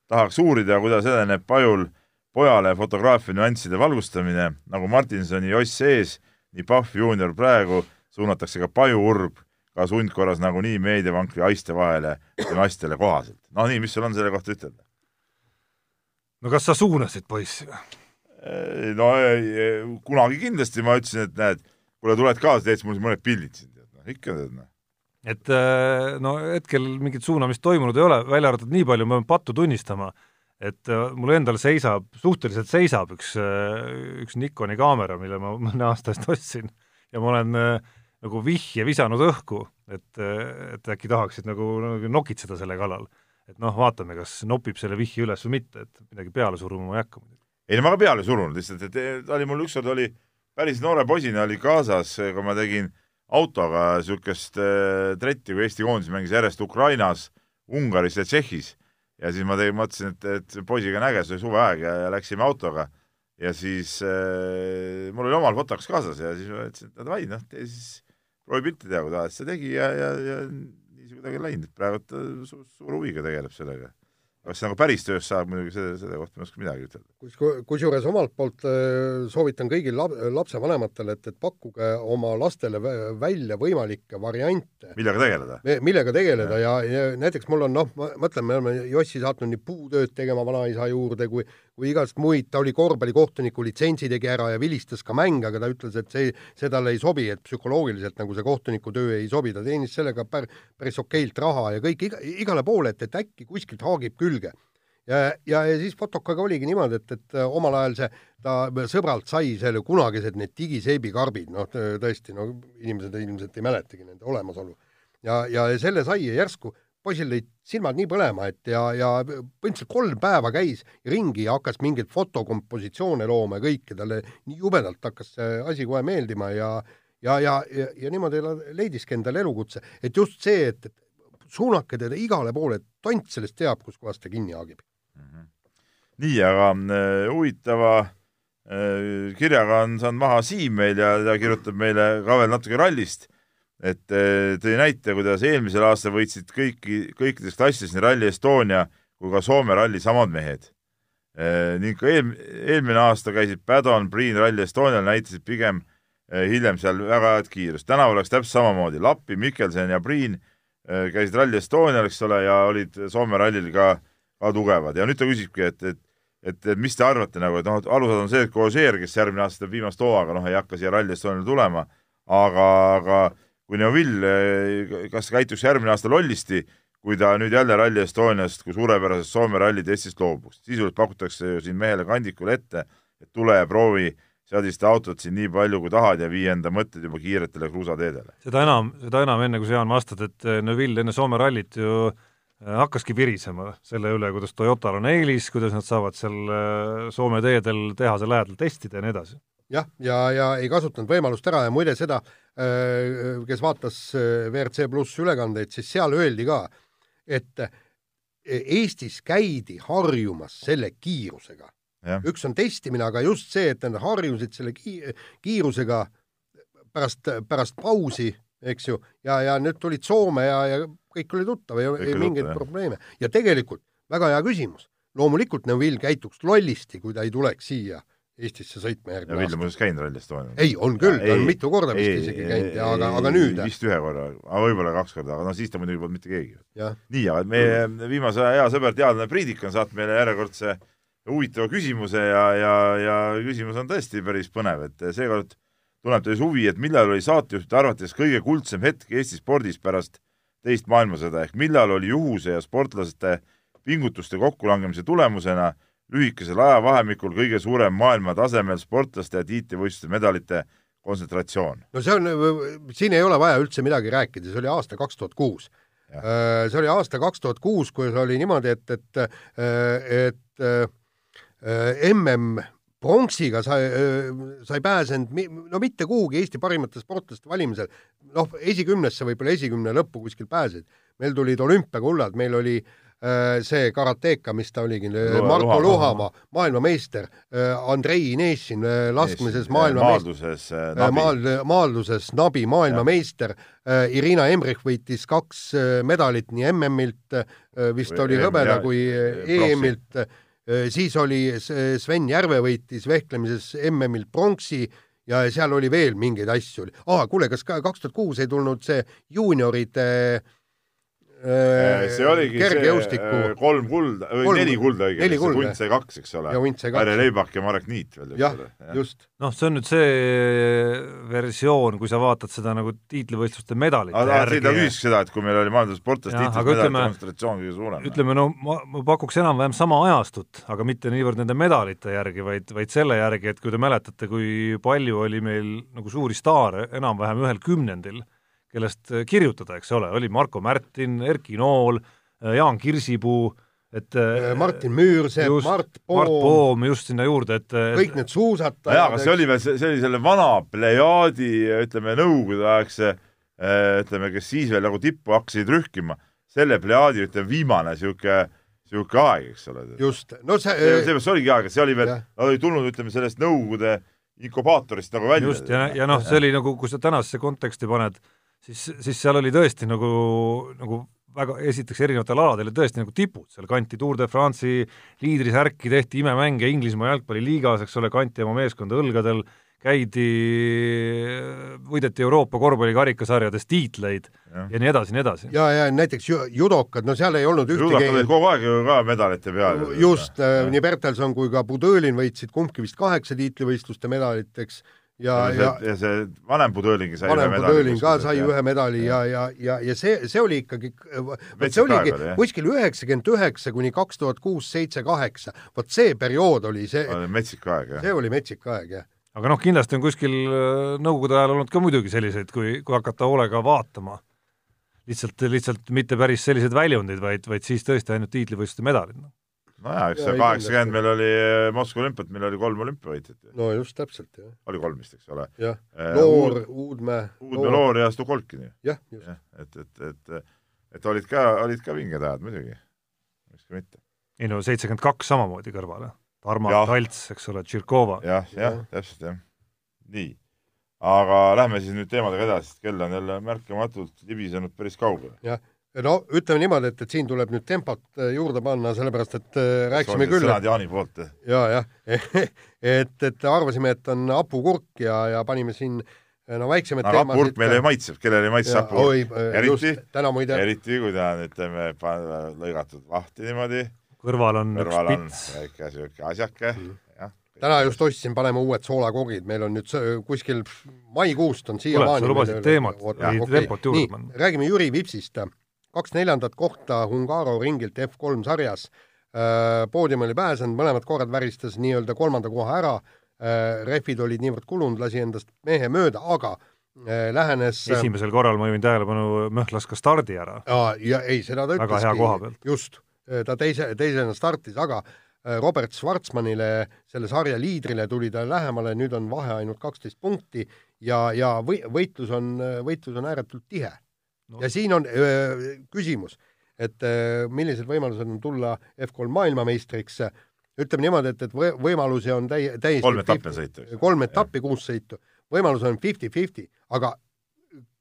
tahaks uurida, kuidas edeneb Pajul pojale fotograafia nüansside valgustamine, nagu Martinsoni Joss sees, nii Pahv juunior praegu suunatakse ka pajuurb ka sundkorras nagunii meediavankri haiste vahele dünastiale kohaselt. no nii, mis sul on selle kohta ütelda? no kas sa suunasid poissi või? no kunagi kindlasti ma ütlesin, et näed, kuule, tuled kaasa, teed mul mõned pildid siin, tead, noh, ikka tead, noh. et äh, no hetkel mingit suunamist toimunud ei ole, välja arvatud nii palju, ma pean pattu tunnistama, et äh, mul endal seisab, suhteliselt seisab üks, üks Nikoni kaamera, mille ma mõne aasta eest ostsin ja ma olen äh, nagu vihje visanud õhku, et, et äkki tahaksid nagu, nagu nokitseda selle kallal. et noh, vaatame, kas nopib selle vihje üles või mitte, et midagi peale suruma ma ei hakka muidugi. ei no ma ka peale ei surunud, lihtsalt, et ta oli mul ükskord oli päris noore poisina oli kaasas, kui ma tegin autoga niisugust äh, tretti, kui Eesti koondis mängis järjest Ukrainas, Ungaris ja Tšehhis. ja siis ma tegin, mõtlesin, et, et poisiga on äge, see oli suveaeg ja, ja läksime autoga ja siis äh, mul oli omal fotokas kaasas ja siis ma ütlesin, et davai, noh, tee siis proovi pilti teha, kui ta tegi ja, ja, ja nii see kuidagi läinud, et praegu ta su suure huviga tegeleb sellega. kas see nagu päris töös saab, muidugi selle, selle kohta ma ei oska midagi ütelda. kus, kusjuures omalt poolt äh, soovitan kõigil lab, lapsevanematele, et, et pakkuge oma lastele vä- välja võimalikke variante, millega tegeleda? millega tegeleda ja, ja näiteks mul on noh, ma mõtlen, me oleme Jossi saatnud nii puutööd tegema vanaisa juurde kui kui igast muid, ta oli korvpallikohtuniku litsentsi tegi ära ja vilistas ka mänge, aga ta ütles, et see, see talle ei sobi, et psühholoogiliselt nagu see kohtuniku töö ei sobi, ta teenis sellega pär, päris okeilt raha ja kõik iga, igale poole, et, et äkki kuskilt haagib külge. ja, ja, ja siis fotokaga oligi niimoodi, et, et omal ajal see, ta sõbralt sai selle kunagised need digiseebikarbid, noh tõesti, no inimesed ilmselt ei mäletagi nende olemasolu. ja, ja selle sai ja järsku poisil lõid silmad nii põlema, et ja, ja põhimõtteliselt kolm päeva käis ringi ja hakkas mingeid fotokompositsioone looma ja kõike, talle nii jubedalt hakkas see asi kohe meeldima ja ja, ja, ja, ja niimoodi leidiski endale elukutse, et just see, et, et suunake teda igale poole, et tont sellest teab, kuskohast ta kinni haagib mm. -hmm. nii, aga äh, huvitava äh, kirjaga on saanud maha Siim meil ja ta kirjutab meile ka veel natuke rallist et äh, tõi näite, kuidas eelmisel aastal võitsid kõiki, kõikides klassides nii Rally Estonia kui ka Soome ralli samad mehed e,. ning ka eel, eelmine aasta käisid Padon, Priin Rally Estonial, näitasid pigem e, hiljem seal väga head kiirust. tänavu läks täpselt samamoodi, Lappi, Mikkelsen ja Priin e, käisid Rally Estonial, eks ole, ja olid Soome rallil ka, ka tugevad ja nüüd ta küsibki, et, et et, et mis te arvate nagu, et noh, alused on see, et Kožeer, kes järgmine aasta viimast hooaega, noh, ei hakka siia Rally Estoniale tulema, aga, aga kui Neuvill, kas käituks järgmine aasta lollisti, kui ta nüüd jälle Rally Estoniast kui suurepärasest Soome ralli testist loobuks. sisuliselt pakutakse ju siin mehele kandikule ette, et tule ja proovi seadista autot siin nii palju, kui tahad ja vii enda mõtted juba kiiretele kruusateedele. seda enam, seda enam, enne kui sa, Jaan, vastad, et Neuvill enne Soome rallit ju hakkaski virisema selle üle, kuidas Toyotal on eelis, kuidas nad saavad seal Soome teedel tehase lähedal testida ja nii edasi jah, ja, ja ei kasutanud võimalust ära ja muide seda, kes vaatas WRC pluss ülekandeid, siis seal öeldi ka, et Eestis käidi harjumas selle kiirusega. üks on testimine, aga just see, et nad harjusid selle ki kiirusega pärast, pärast pausi, eks ju, ja, ja nüüd tulid Soome ja, ja kõik oli tuttav, ei, ei mingeid probleeme. ja tegelikult väga hea küsimus. loomulikult Neuvill käituks lollisti, kui ta ei tuleks siia Eestisse sõitma järgmine aasta. Vilja muuseas käinud rallis toona. ei, on küll, ta on mitu korda vist ei, isegi käinud ja aga, aga nüüd. vist ühe korra, aga võib-olla kaks korda, aga no siis ta muidugi polnud mitte keegi. nii, aga meie viimase aja hea sõber, teadlane Priidik on saatnud meile järjekordse huvitava küsimuse ja, ja, ja küsimus on tõesti päris põnev, et seekord tunneb teis huvi, et millal oli saatejuhtide arvates kõige kuldsem hetk Eesti spordis pärast teist maailmasõda ehk millal oli juhuse ja sportlaste pingutuste kokkulangemise tulemusena lühikesel ajavahemikul kõige suurem maailma tasemel sportlaste ja tiitlivõistluste medalite kontsentratsioon. no see on, siin ei ole vaja üldse midagi rääkida, see oli aasta kaks tuhat kuus. Äh, see oli aasta kaks tuhat kuus, kui oli niimoodi, et, et, äh, et äh, mm pronksiga sai, sai pääsenud no mitte kuhugi Eesti parimate sportlaste valimisel, noh, esikümnesse, võib-olla esikümne lõppu kuskil pääsesid. meil tulid olümpiakullad, meil oli Äh, see karateeka, mis ta oligi, Marko Luhamaa, maailmameister, äh, Andrei Inessin äh, laskmises maailmameister, maal, maalduses nabi maailmameister, Irina Emrich võitis kaks medalit nii MM-ilt, vist oli hõbeda kui EM-ilt, siis oli Sven Järve võitis vehklemises MM-ilt pronksi ja seal oli veel mingeid asju. aa, kuule, kas ka kaks tuhat kuus ei tulnud see juunioride äh, Äh, see oligi see äh, kolm kulda, või neli kulda õigemini, see Hunt sai kaks, eks ole. Harri Leibak ja Marek Niit veel. jah, just. noh, see on nüüd see versioon, kui sa vaatad seda nagu tiitlivõistluste medalite aga järgi. ta küsis seda, et kui meil oli maailma sportlaste tiitlivõistluste kontsentratsioon kõige suurem. ütleme, no ma, ma pakuks enam-vähem sama ajastut, aga mitte niivõrd nende medalite järgi, vaid, vaid selle järgi, et kui te mäletate, kui palju oli meil nagu suuri staare enam-vähem ühel kümnendil kellest äh, kirjutada, eks ole, oli Marko Märtin, Erki Nool, äh, Jaan Kirsipuu, et äh, Martin Müürsepp, Mart Poom, Mart Poom just sinna juurde, et kõik need suusatajad. jaa, aga see oli veel, see oli selle vana plejaadi, ütleme, nõukogudeaegse ütleme, kes siis veel nagu tippu hakkasid rühkima, selle plejaadi, ütleme, viimane niisugune niisugune aeg, eks ole. just, no see see, seepärast oligi aeg, et see oli veel, nad olid tulnud, ütleme, sellest Nõukogude inkubaatorist nagu välja. just, ja, ja noh, see oli nagu, kui sa tänasesse konteksti paned, siis, siis seal oli tõesti nagu, nagu väga, esiteks erinevatel aladel tõesti nagu tipud, seal kanti Tour de France'i liidrisärki, tehti imemänge Inglismaa jalgpalliliigas, eks ole, kanti oma meeskonda õlgadel, käidi, võideti Euroopa korvpallikarikasarjades tiitleid ja. ja nii edasi, nii edasi. ja, ja näiteks judokad, no seal ei olnud ühtegi judokad olid kogu aeg ju ka medalite peal. just, nii Bertelson kui ka Budõlin võitsid kumbki vist kaheksa tiitlivõistluste medalit, eks ja, ja, ja see vanem Budõling sai vanem Budõling ka sai ühe medali ja, ja, ja, ja see, see oli ikkagi, vot see oligi aegal, kuskil üheksakümmend üheksa kuni kaks tuhat kuus, seitse, kaheksa, vot see periood oli see metsik aeg, jah. see oli metsik aeg, jah. aga noh, kindlasti on kuskil äh, Nõukogude ajal olnud ka muidugi selliseid, kui, kui hakata hoolega vaatama, lihtsalt, lihtsalt mitte päris selliseid väljundeid, vaid, vaid siis tõesti ainult tiitlivõistluste medalid, noh nojah, eks see kaheksakümmend meil oli eh, Moskva olümpiat, meil oli kolm olümpiavõitjat. no just täpselt, jah. oli kolm vist, eks ole. jah, eh, Loor, Uudmäe. Uudmäe, Loor ja Stukolkin jah, just. et, et, et, et olid ka, olid ka vinged ajad muidugi, miks ka mitte. ei no seitsekümmend kaks samamoodi kõrvale. Tarmo Talts, eks ole, Tširkova. jah, jah, täpselt, jah. nii. aga lähme siis nüüd teemadega edasi, sest kell on jälle märkamatult libisenud päris kaugele. jah no ütleme niimoodi, et, et siin tuleb nüüd tempot äh, juurde panna, sellepärast et äh, rääkisime küll. sõnad Jaani poolt. ja, jah et, et arvasime, et on hapukurk ja, ja panime siin no väiksemaid no, teemasid. hapukurk meile ei maitseb, kellele ei maitse hapukurk? Äh, eriti, muide... eriti kui ta on, ütleme, lõigatud lahti niimoodi. kõrval on kõrval on väike sihuke asjake mm täna just ostsin, paneme uued soolakorgid, meil on nüüd kuskil maikuust on siiamaani. sa lubasid teemat, ei tempot juurde panna. räägime Jüri Vipsist kaks neljandat kohta Ungaro ringilt F3 sarjas. Äh, poodiumile pääsenud, mõlemad korrad väristas nii-öelda kolmanda koha ära, äh, rehvid olid niivõrd kulunud, lasi endast mehe mööda, aga äh, lähenes esimesel korral ma juhin tähelepanu, Möh las ka stardi ära. ja, ja ei, seda ta ütleski. väga hea koha pealt. just, ta teise, teisena startis, aga Robert Schwarzmanile, selle sarja liidrile tuli ta lähemale, nüüd on vahe ainult kaksteist punkti ja, ja või, võitlus on, võitlus on ääretult tihe no.. ja siin on öö, küsimus, et öö, millised võimalused on tulla F3 maailmameistriks, ütleme niimoodi, et, et või, võimalusi on täi-, täiesti kolm etappi on sõita. kolm etappi, kuus sõitu, võimalus on fifty-fifty, aga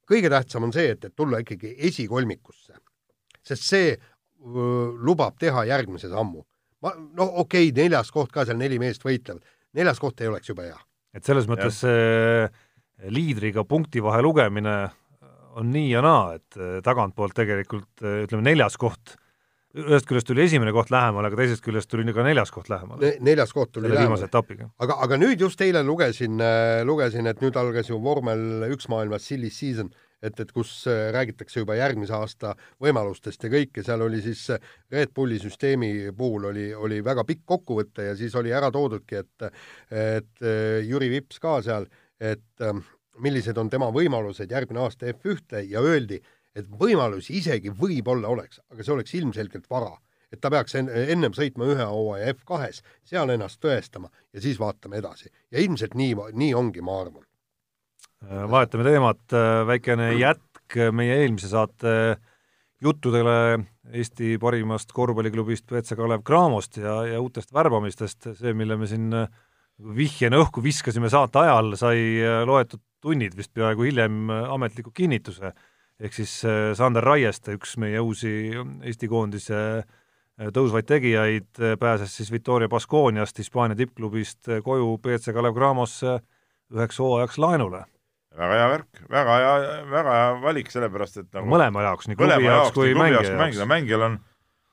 kõige tähtsam on see, et, et tulla ikkagi esikolmikusse. sest see öö, lubab teha järgmise sammu. ma, no okei okay,, neljas koht ka seal neli meest võitlevad, neljas koht ei oleks jube hea. et selles mõttes see liidriga punkti vahe lugemine on nii ja naa, et eh, tagantpoolt tegelikult eh, ütleme, neljas koht, ühest küljest tuli esimene koht lähemale, aga teisest küljest tuli ka neljas koht lähemale ne. neljas koht tuli selle etapiga. aga, aga nüüd just eile lugesin, eh, lugesin, et nüüd algas ju vormel üks maailmas silly season, et, et kus räägitakse juba järgmise aasta võimalustest ja kõike, seal oli siis Red Bulli süsteemi puhul oli, oli väga pikk kokkuvõte ja siis oli ära toodudki, et et Jüri Vips ka seal, et millised on tema võimalused järgmine aasta F1-te ja öeldi, et võimalusi isegi võib-olla oleks, aga see oleks ilmselgelt vara. et ta peaks en ennem sõitma ühe hooaja F2-s, seal ennast tõestama ja siis vaatame edasi. ja ilmselt nii, nii ongi, ma arvan. Äh, vahetame teemat, äh, väikene jätk meie eelmise saate juttudele Eesti parimast korvpalliklubist BC Kalev Cramost ja, ja uutest värbamistest, see, mille me siin äh, vihjena õhku viskasime saate ajal, sai loetud tunnid vist peaaegu hiljem äh, ametliku kinnituse, ehk siis äh, Sander Raieste, üks meie uusi Eesti koondise äh, tõusvaid tegijaid, pääses siis Victoria Baskooniast, Hispaania tippklubist koju BC Kalev Cramosse üheks hooajaks laenule. väga hea värk, väga hea, väga hea valik, sellepärast et nagu mõlema jaoks, nii klubi jaoks kui mängija jaoks. mängida, mängijal on,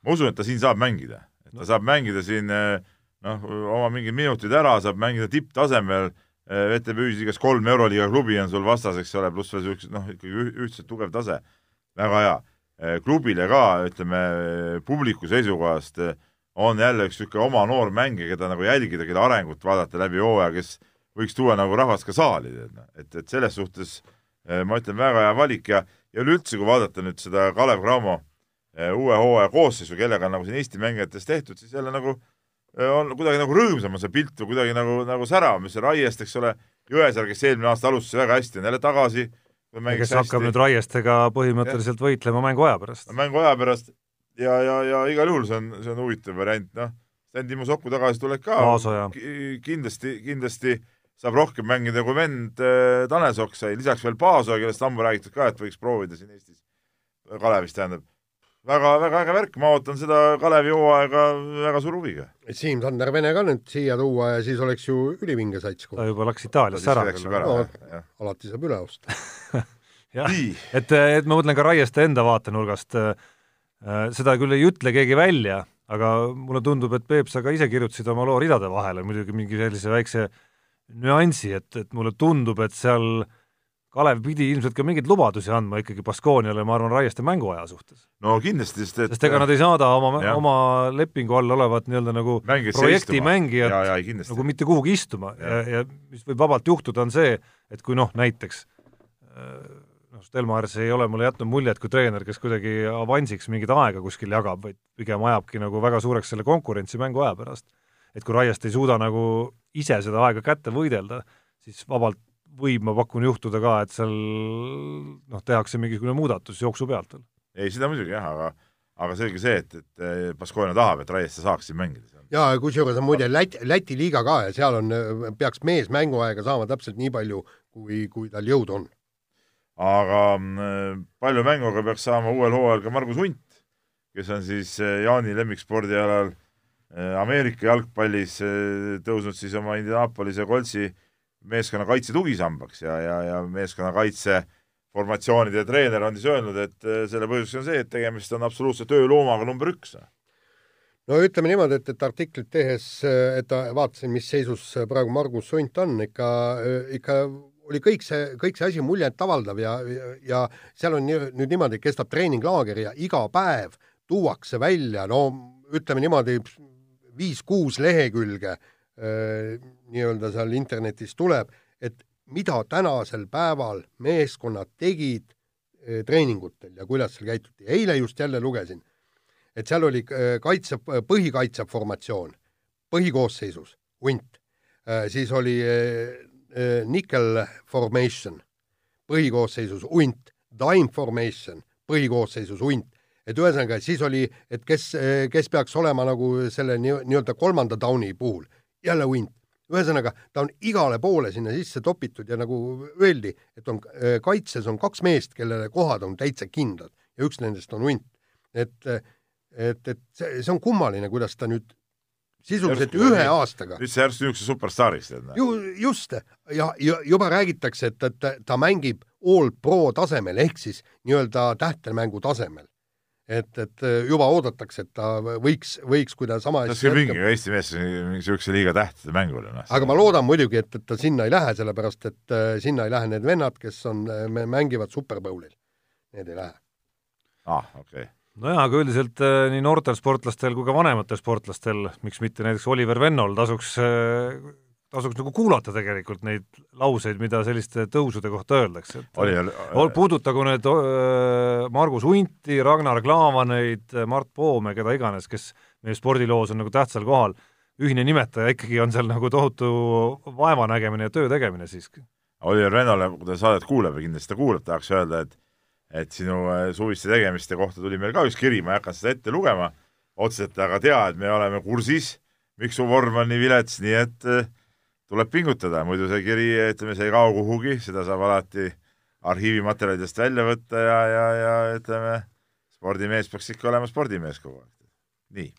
ma usun, et ta siin saab mängida. et ta saab mängida siin noh, oma mingid minutid ära, saab mängida tipptasemel VTB-s igas kolm Euroliiga klubi on sul vastas, eks ole, pluss veel niisugused noh, ikkagi ühtselt tugev tase, väga hea. Eh, klubile ka, ütleme, publiku seisukohast on jälle üks niisugune oma noor mängija, keda nagu jälgida, kelle arengut vaadata läbi hooaja, kes võiks tuua nagu rahvast ka saali, noh. et, et selles suhtes ma ütlen, väga hea valik ja, ja üleüldse, kui vaadata nüüd seda Kalev Cramo uue hooaja koosseisu, kellega on nagu siin Eesti mängijatest tehtud, siis jälle nagu äh, on kuidagi nagu rõõmsam on see pilt või kuidagi nagu, nagu säravam, mis Raiest, eks ole, Jõesaar, kes eelmine aasta alustas väga hästi, on jälle tagasi. kes hästi. hakkab nüüd Raiestega põhimõtteliselt ja. võitlema mänguaja pärast. mänguaja pärast ja, ja, ja igal juhul see on, see on huvitav variant, noh, Sten Timo Soku tagasitulek ka Paasoja. kindlasti, kindlasti saab rohkem mängida kui vend äh, Tanel Sokk sai, lisaks veel Paasoja, kellest ammu räägitud ka, et võiks proovida siin Eestis, Kalevis tähendab väga, väga äge värk, ma ootan seda Kalevi hooaega väga suure huviga. Siim-Sander Vene ka nüüd siia tuua ja siis oleks ju ülivinge sats. ta juba läks Itaaliasse ära. No, alati saab üle osta jah, et, et ma mõtlen ka Raieste enda vaatenurgast äh,, seda küll ei ütle keegi välja, aga mulle tundub, et Peep, sa ka ise kirjutasid oma loo ridade vahele muidugi mingi sellise väikse nüansi, et, et mulle tundub, et seal äh, Kalev pidi ilmselt ka mingeid lubadusi andma ikkagi Baskooniale, ma arvan, Raieste mänguaja suhtes. no kindlasti, sest et sest ega nad ei saada oma, oma lepingu all olevat nii-öelda nagu projektimängijat nagu mitte kuhugi istuma. Ja, ja, ja mis võib vabalt juhtuda, on see, et kui noh, näiteks äh, noh, Stelmars ei ole mulle jätnud muljet kui treener, kes kuidagi avansiks mingit aega kuskil jagab, vaid pigem ajabki nagu väga suureks selle konkurentsi mänguaja pärast. et kui Raiest ei suuda nagu ise seda aega kätte võidelda, siis vabalt võib, ma pakun, juhtuda ka, et seal noh, tehakse mingisugune muudatus jooksu pealt veel. ei, seda muidugi jah, aga aga selge see, et, et Baskonia tahab, et Raieste saaks siin mängida. jaa, kusjuures on muide Läti, Läti liiga ka ja seal on, peaks mees mänguaega saama täpselt nii palju, kui, kui tal jõudu on. aga mm, palju mänguga peaks saama uuel hooajal ka Margus Hunt, kes on siis eh, Jaani lemmikspordialal eh, Ameerika jalgpallis eh, tõusnud siis oma Indianapolise Coltsi meeskonna kaitse tugisambaks ja, ja, ja meeskonna kaitse formatsioonide treener on siis öelnud, et äh, selle põhjuseks on see, et tegemist on absoluutse tööloomaga number üks. no ütleme niimoodi, et, et artiklit tehes, äh, et vaatasin, mis seisus praegu Margus Sunt on, ikka, äh, ikka oli kõik see, kõik see asi muljetavaldav ja, ja, ja seal on nii, nüüd niimoodi, kestab treeninglaager ja iga päev tuuakse välja, no ütleme niimoodi, viis-kuus lehekülge nii-öelda seal internetis tuleb, et mida tänasel päeval meeskonnad tegid äh, treeningutel ja kuidas seal käituti. eile just jälle lugesin, et seal oli äh, kaitse, põhikaitseformatsioon, põhikoosseisus hunt, siis oli nickel formation põhikoosseisus hunt, dime formation põhikoosseisus hunt, et ühesõnaga, siis oli, et kes, kes peaks olema nagu selle nii-öelda kolmanda tauni puhul, jälle hunt. ühesõnaga, ta on igale poole sinna sisse topitud ja nagu öeldi, et on kaitses on kaks meest, kellele kohad on täitsa kindlad ja üks nendest on hunt. et, et, et see, see on kummaline, kuidas ta nüüd sisuliselt järsku ühe aastaga. nüüd sa järsku niisuguse superstaariks teed. ju, just ja, ja juba räägitakse, et, et ta mängib all pro tasemel ehk siis nii-öelda tähtemängu tasemel. Et, et juba oodatakse, et ta võiks, võiks, kui ta sama hästi jätkab. mingi Eesti mees niisuguse liiga tähtede mängul on. aga ma loodan muidugi, et, et ta sinna ei lähe, sellepärast et äh, sinna ei lähe need vennad, kes on, mängivad Super Bowlil. Need ei lähe. ah,, okei okay nojah, aga üldiselt äh, nii noortel sportlastel kui ka vanematel sportlastel, miks mitte näiteks Oliver Vennol tasuks äh, tasuks nagu kuulata tegelikult neid lauseid, mida selliste tõusude kohta öeldakse, et oli, oli, puudutagu need äh, Margus Hunti, Ragnar Klaavaneid, Mart Poome, keda iganes, kes meie spordiloos on nagu tähtsal kohal, ühine nimetaja ikkagi on seal nagu tohutu vaevanägemine ja töö tegemine siiski. Oliver Vennole, kui ta saadet kuuleb ja kindlasti ta kuulab, tahaks öelda, et et sinu äh, suviste tegemiste kohta tuli meil ka üks kiri, ma ei hakanud seda ette lugema otseselt, aga tea, et me oleme kursis, miks su vorm on nii vilets, nii et äh, tuleb pingutada, muidu see kiri, ütleme, see ei kao kuhugi, seda saab alati arhiivimaterjalidest välja võtta ja, ja, ja ütleme, spordimees peaks ikka olema spordimees kogu aeg. nii.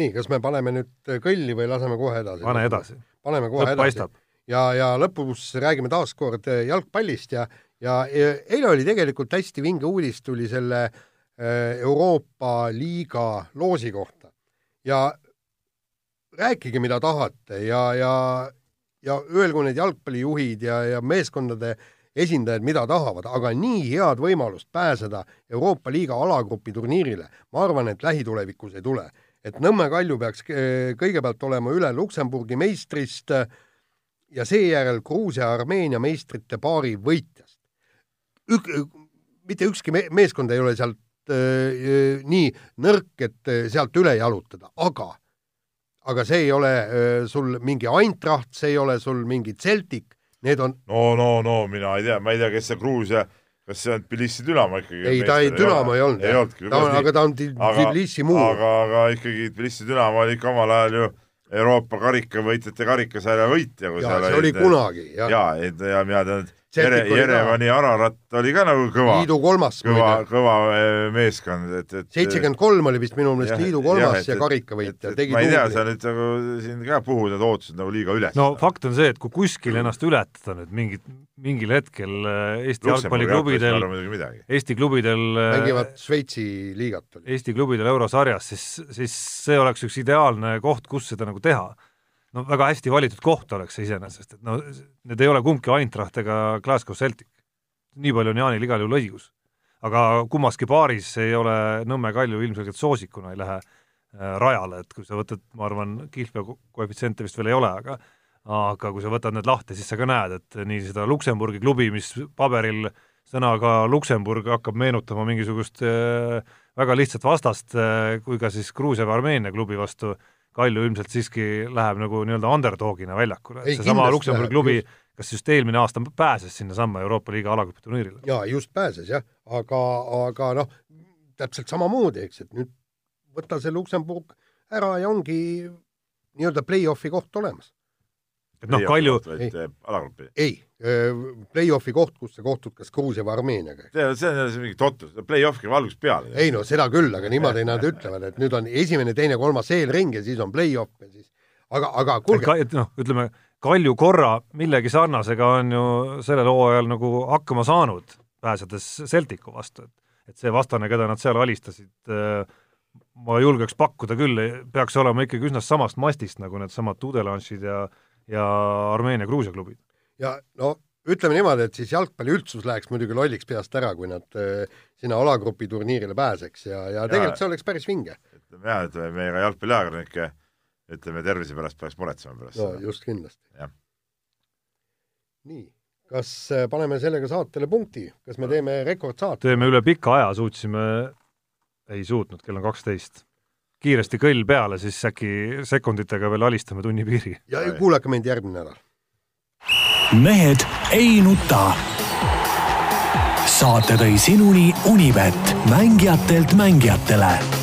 nii, kas me paneme nüüd kõlli või laseme kohe edasi? pane edasi. paneme kohe Lõpp edasi. ja, ja lõpus räägime taas kord jalgpallist ja ja eile oli tegelikult hästi vinge uudis, tuli selle äh, Euroopa liiga loosi kohta ja rääkige, mida tahate ja, ja, ja öelgu need jalgpallijuhid ja, ja meeskondade esindajad, mida tahavad, aga nii head võimalust pääseda Euroopa liiga alagrupi turniirile, ma arvan, et lähitulevikus ei tule. et Nõmme Kalju peaks äh, kõigepealt olema üle Luksemburgi meistrist ja seejärel Gruusia-Armeenia meistrite paari võitjast ük-, mitte ükski me meeskond ei ole sealt äh, nii nõrk, et sealt üle jalutada, aga aga see ei ole äh, sul mingi Eintracht, see ei ole sul mingi Celtic, need on no, no, no mina ei tea, ma ei tea, kes see Gruusia kas see on Tbilisi Dünamo ikkagi? ei, ta ei, Dünamo ei olnud. ei olnud küll. aga ta on Tbilisi muu. aga, aga ikkagi Tbilisi Dünamo oli ikka omal ajal ju Euroopa karikavõitjate karikasarja võitja. jaa, see oli kunagi, jah. jaa, ja, ja mina tean, et Jere, Jerevani Ararat oli ka nagu kõva, liidu kolmas kõva, kõva eh, meeskond, et, et seitsekümmend kolm oli vist minu meelest liidu kolmas ja, ja karikavõitja. ma ei tea, sa nüüd nagu siin ka puhud need ootused nagu liiga üles. no fakt on see, et kui kuskil ennast ületada nüüd mingit, mingil hetkel eh, Eesti jalgpalliklubidel, Eesti klubidel eh, mängivad Šveitsi liigat. Eesti klubidel eurosarjas, siis, siis see oleks üks ideaalne koht, kus seda nagu teha no väga hästi valitud koht oleks see iseenesest, et no need ei ole kumbki Eintracht ega Glasgow Celtic. nii palju on Jaanil igal juhul õigus. aga kummaski paaris ei ole Nõmme Kalju ilmselgelt soosikuna ei lähe äh, rajale, et kui sa võtad, ma arvan, kihlveo koefitsiente vist veel ei ole, aga aga kui sa võtad need lahti, siis sa ka näed, et nii seda Luksemburgi klubi, mis paberil sõnaga Luksemburg hakkab meenutama mingisugust äh, väga lihtsat vastast äh,, kui ka siis Gruusia või Armeenia klubi vastu äh, Kalju ilmselt siiski läheb nagu nii-öelda underdogina väljakule, et seesama Luksemburgi klubi kas just eelmine aasta pääses sinnasamma Euroopa liiga alagrupi turniirile? jaa, just pääses jah, aga, aga noh, täpselt samamoodi, eks, et nüüd võta see Luksemburg ära ja ongi nii-öelda play-off'i koht olemas et noh, Kalju alagrupi? ei, play-off'i koht, kus sa kohtud kas Gruusia või Armeeniaga. see on, see on mingi totrus, play-off käib algusest peale. ei no seda küll, aga niimoodi nad ütlevad, et nüüd on esimene, teine, kolmas eelring ja siis on play-off ja siis aga, aga kuulge. noh, ütleme, Kalju korra millegi sarnasega on ju sellel hooajal nagu hakkama saanud, pääsedes Celticu vastu, et et see vastane, keda nad seal alistasid, ma julgeks pakkuda küll, peaks olema ikkagi üsna samast mastist, nagu needsamad Tudelanšid ja ja Armeenia-Gruusia klubid. ja no ütleme niimoodi, et siis jalgpalli üldsus läheks muidugi lolliks peast ära, kui nad äh, sinna alagrupi turniirile pääseks ja, ja tegelikult see oleks päris vinge. ütleme jah, et meie ka jalgpalliajakirjanike ütleme tervise pärast peaks muretsema pärast no seda. just kindlasti. nii, kas äh, paneme sellega saatele punkti, kas me teeme rekordsaate? teeme üle pika aja, suutsime, ei suutnud, kell on kaksteist kiiresti kõll peale, siis äkki sekunditega veel alistame tunni piiri. ja kuulake meid järgmine nädal. mehed ei nuta. saate tõi sinuni Unibet, mängijatelt mängijatele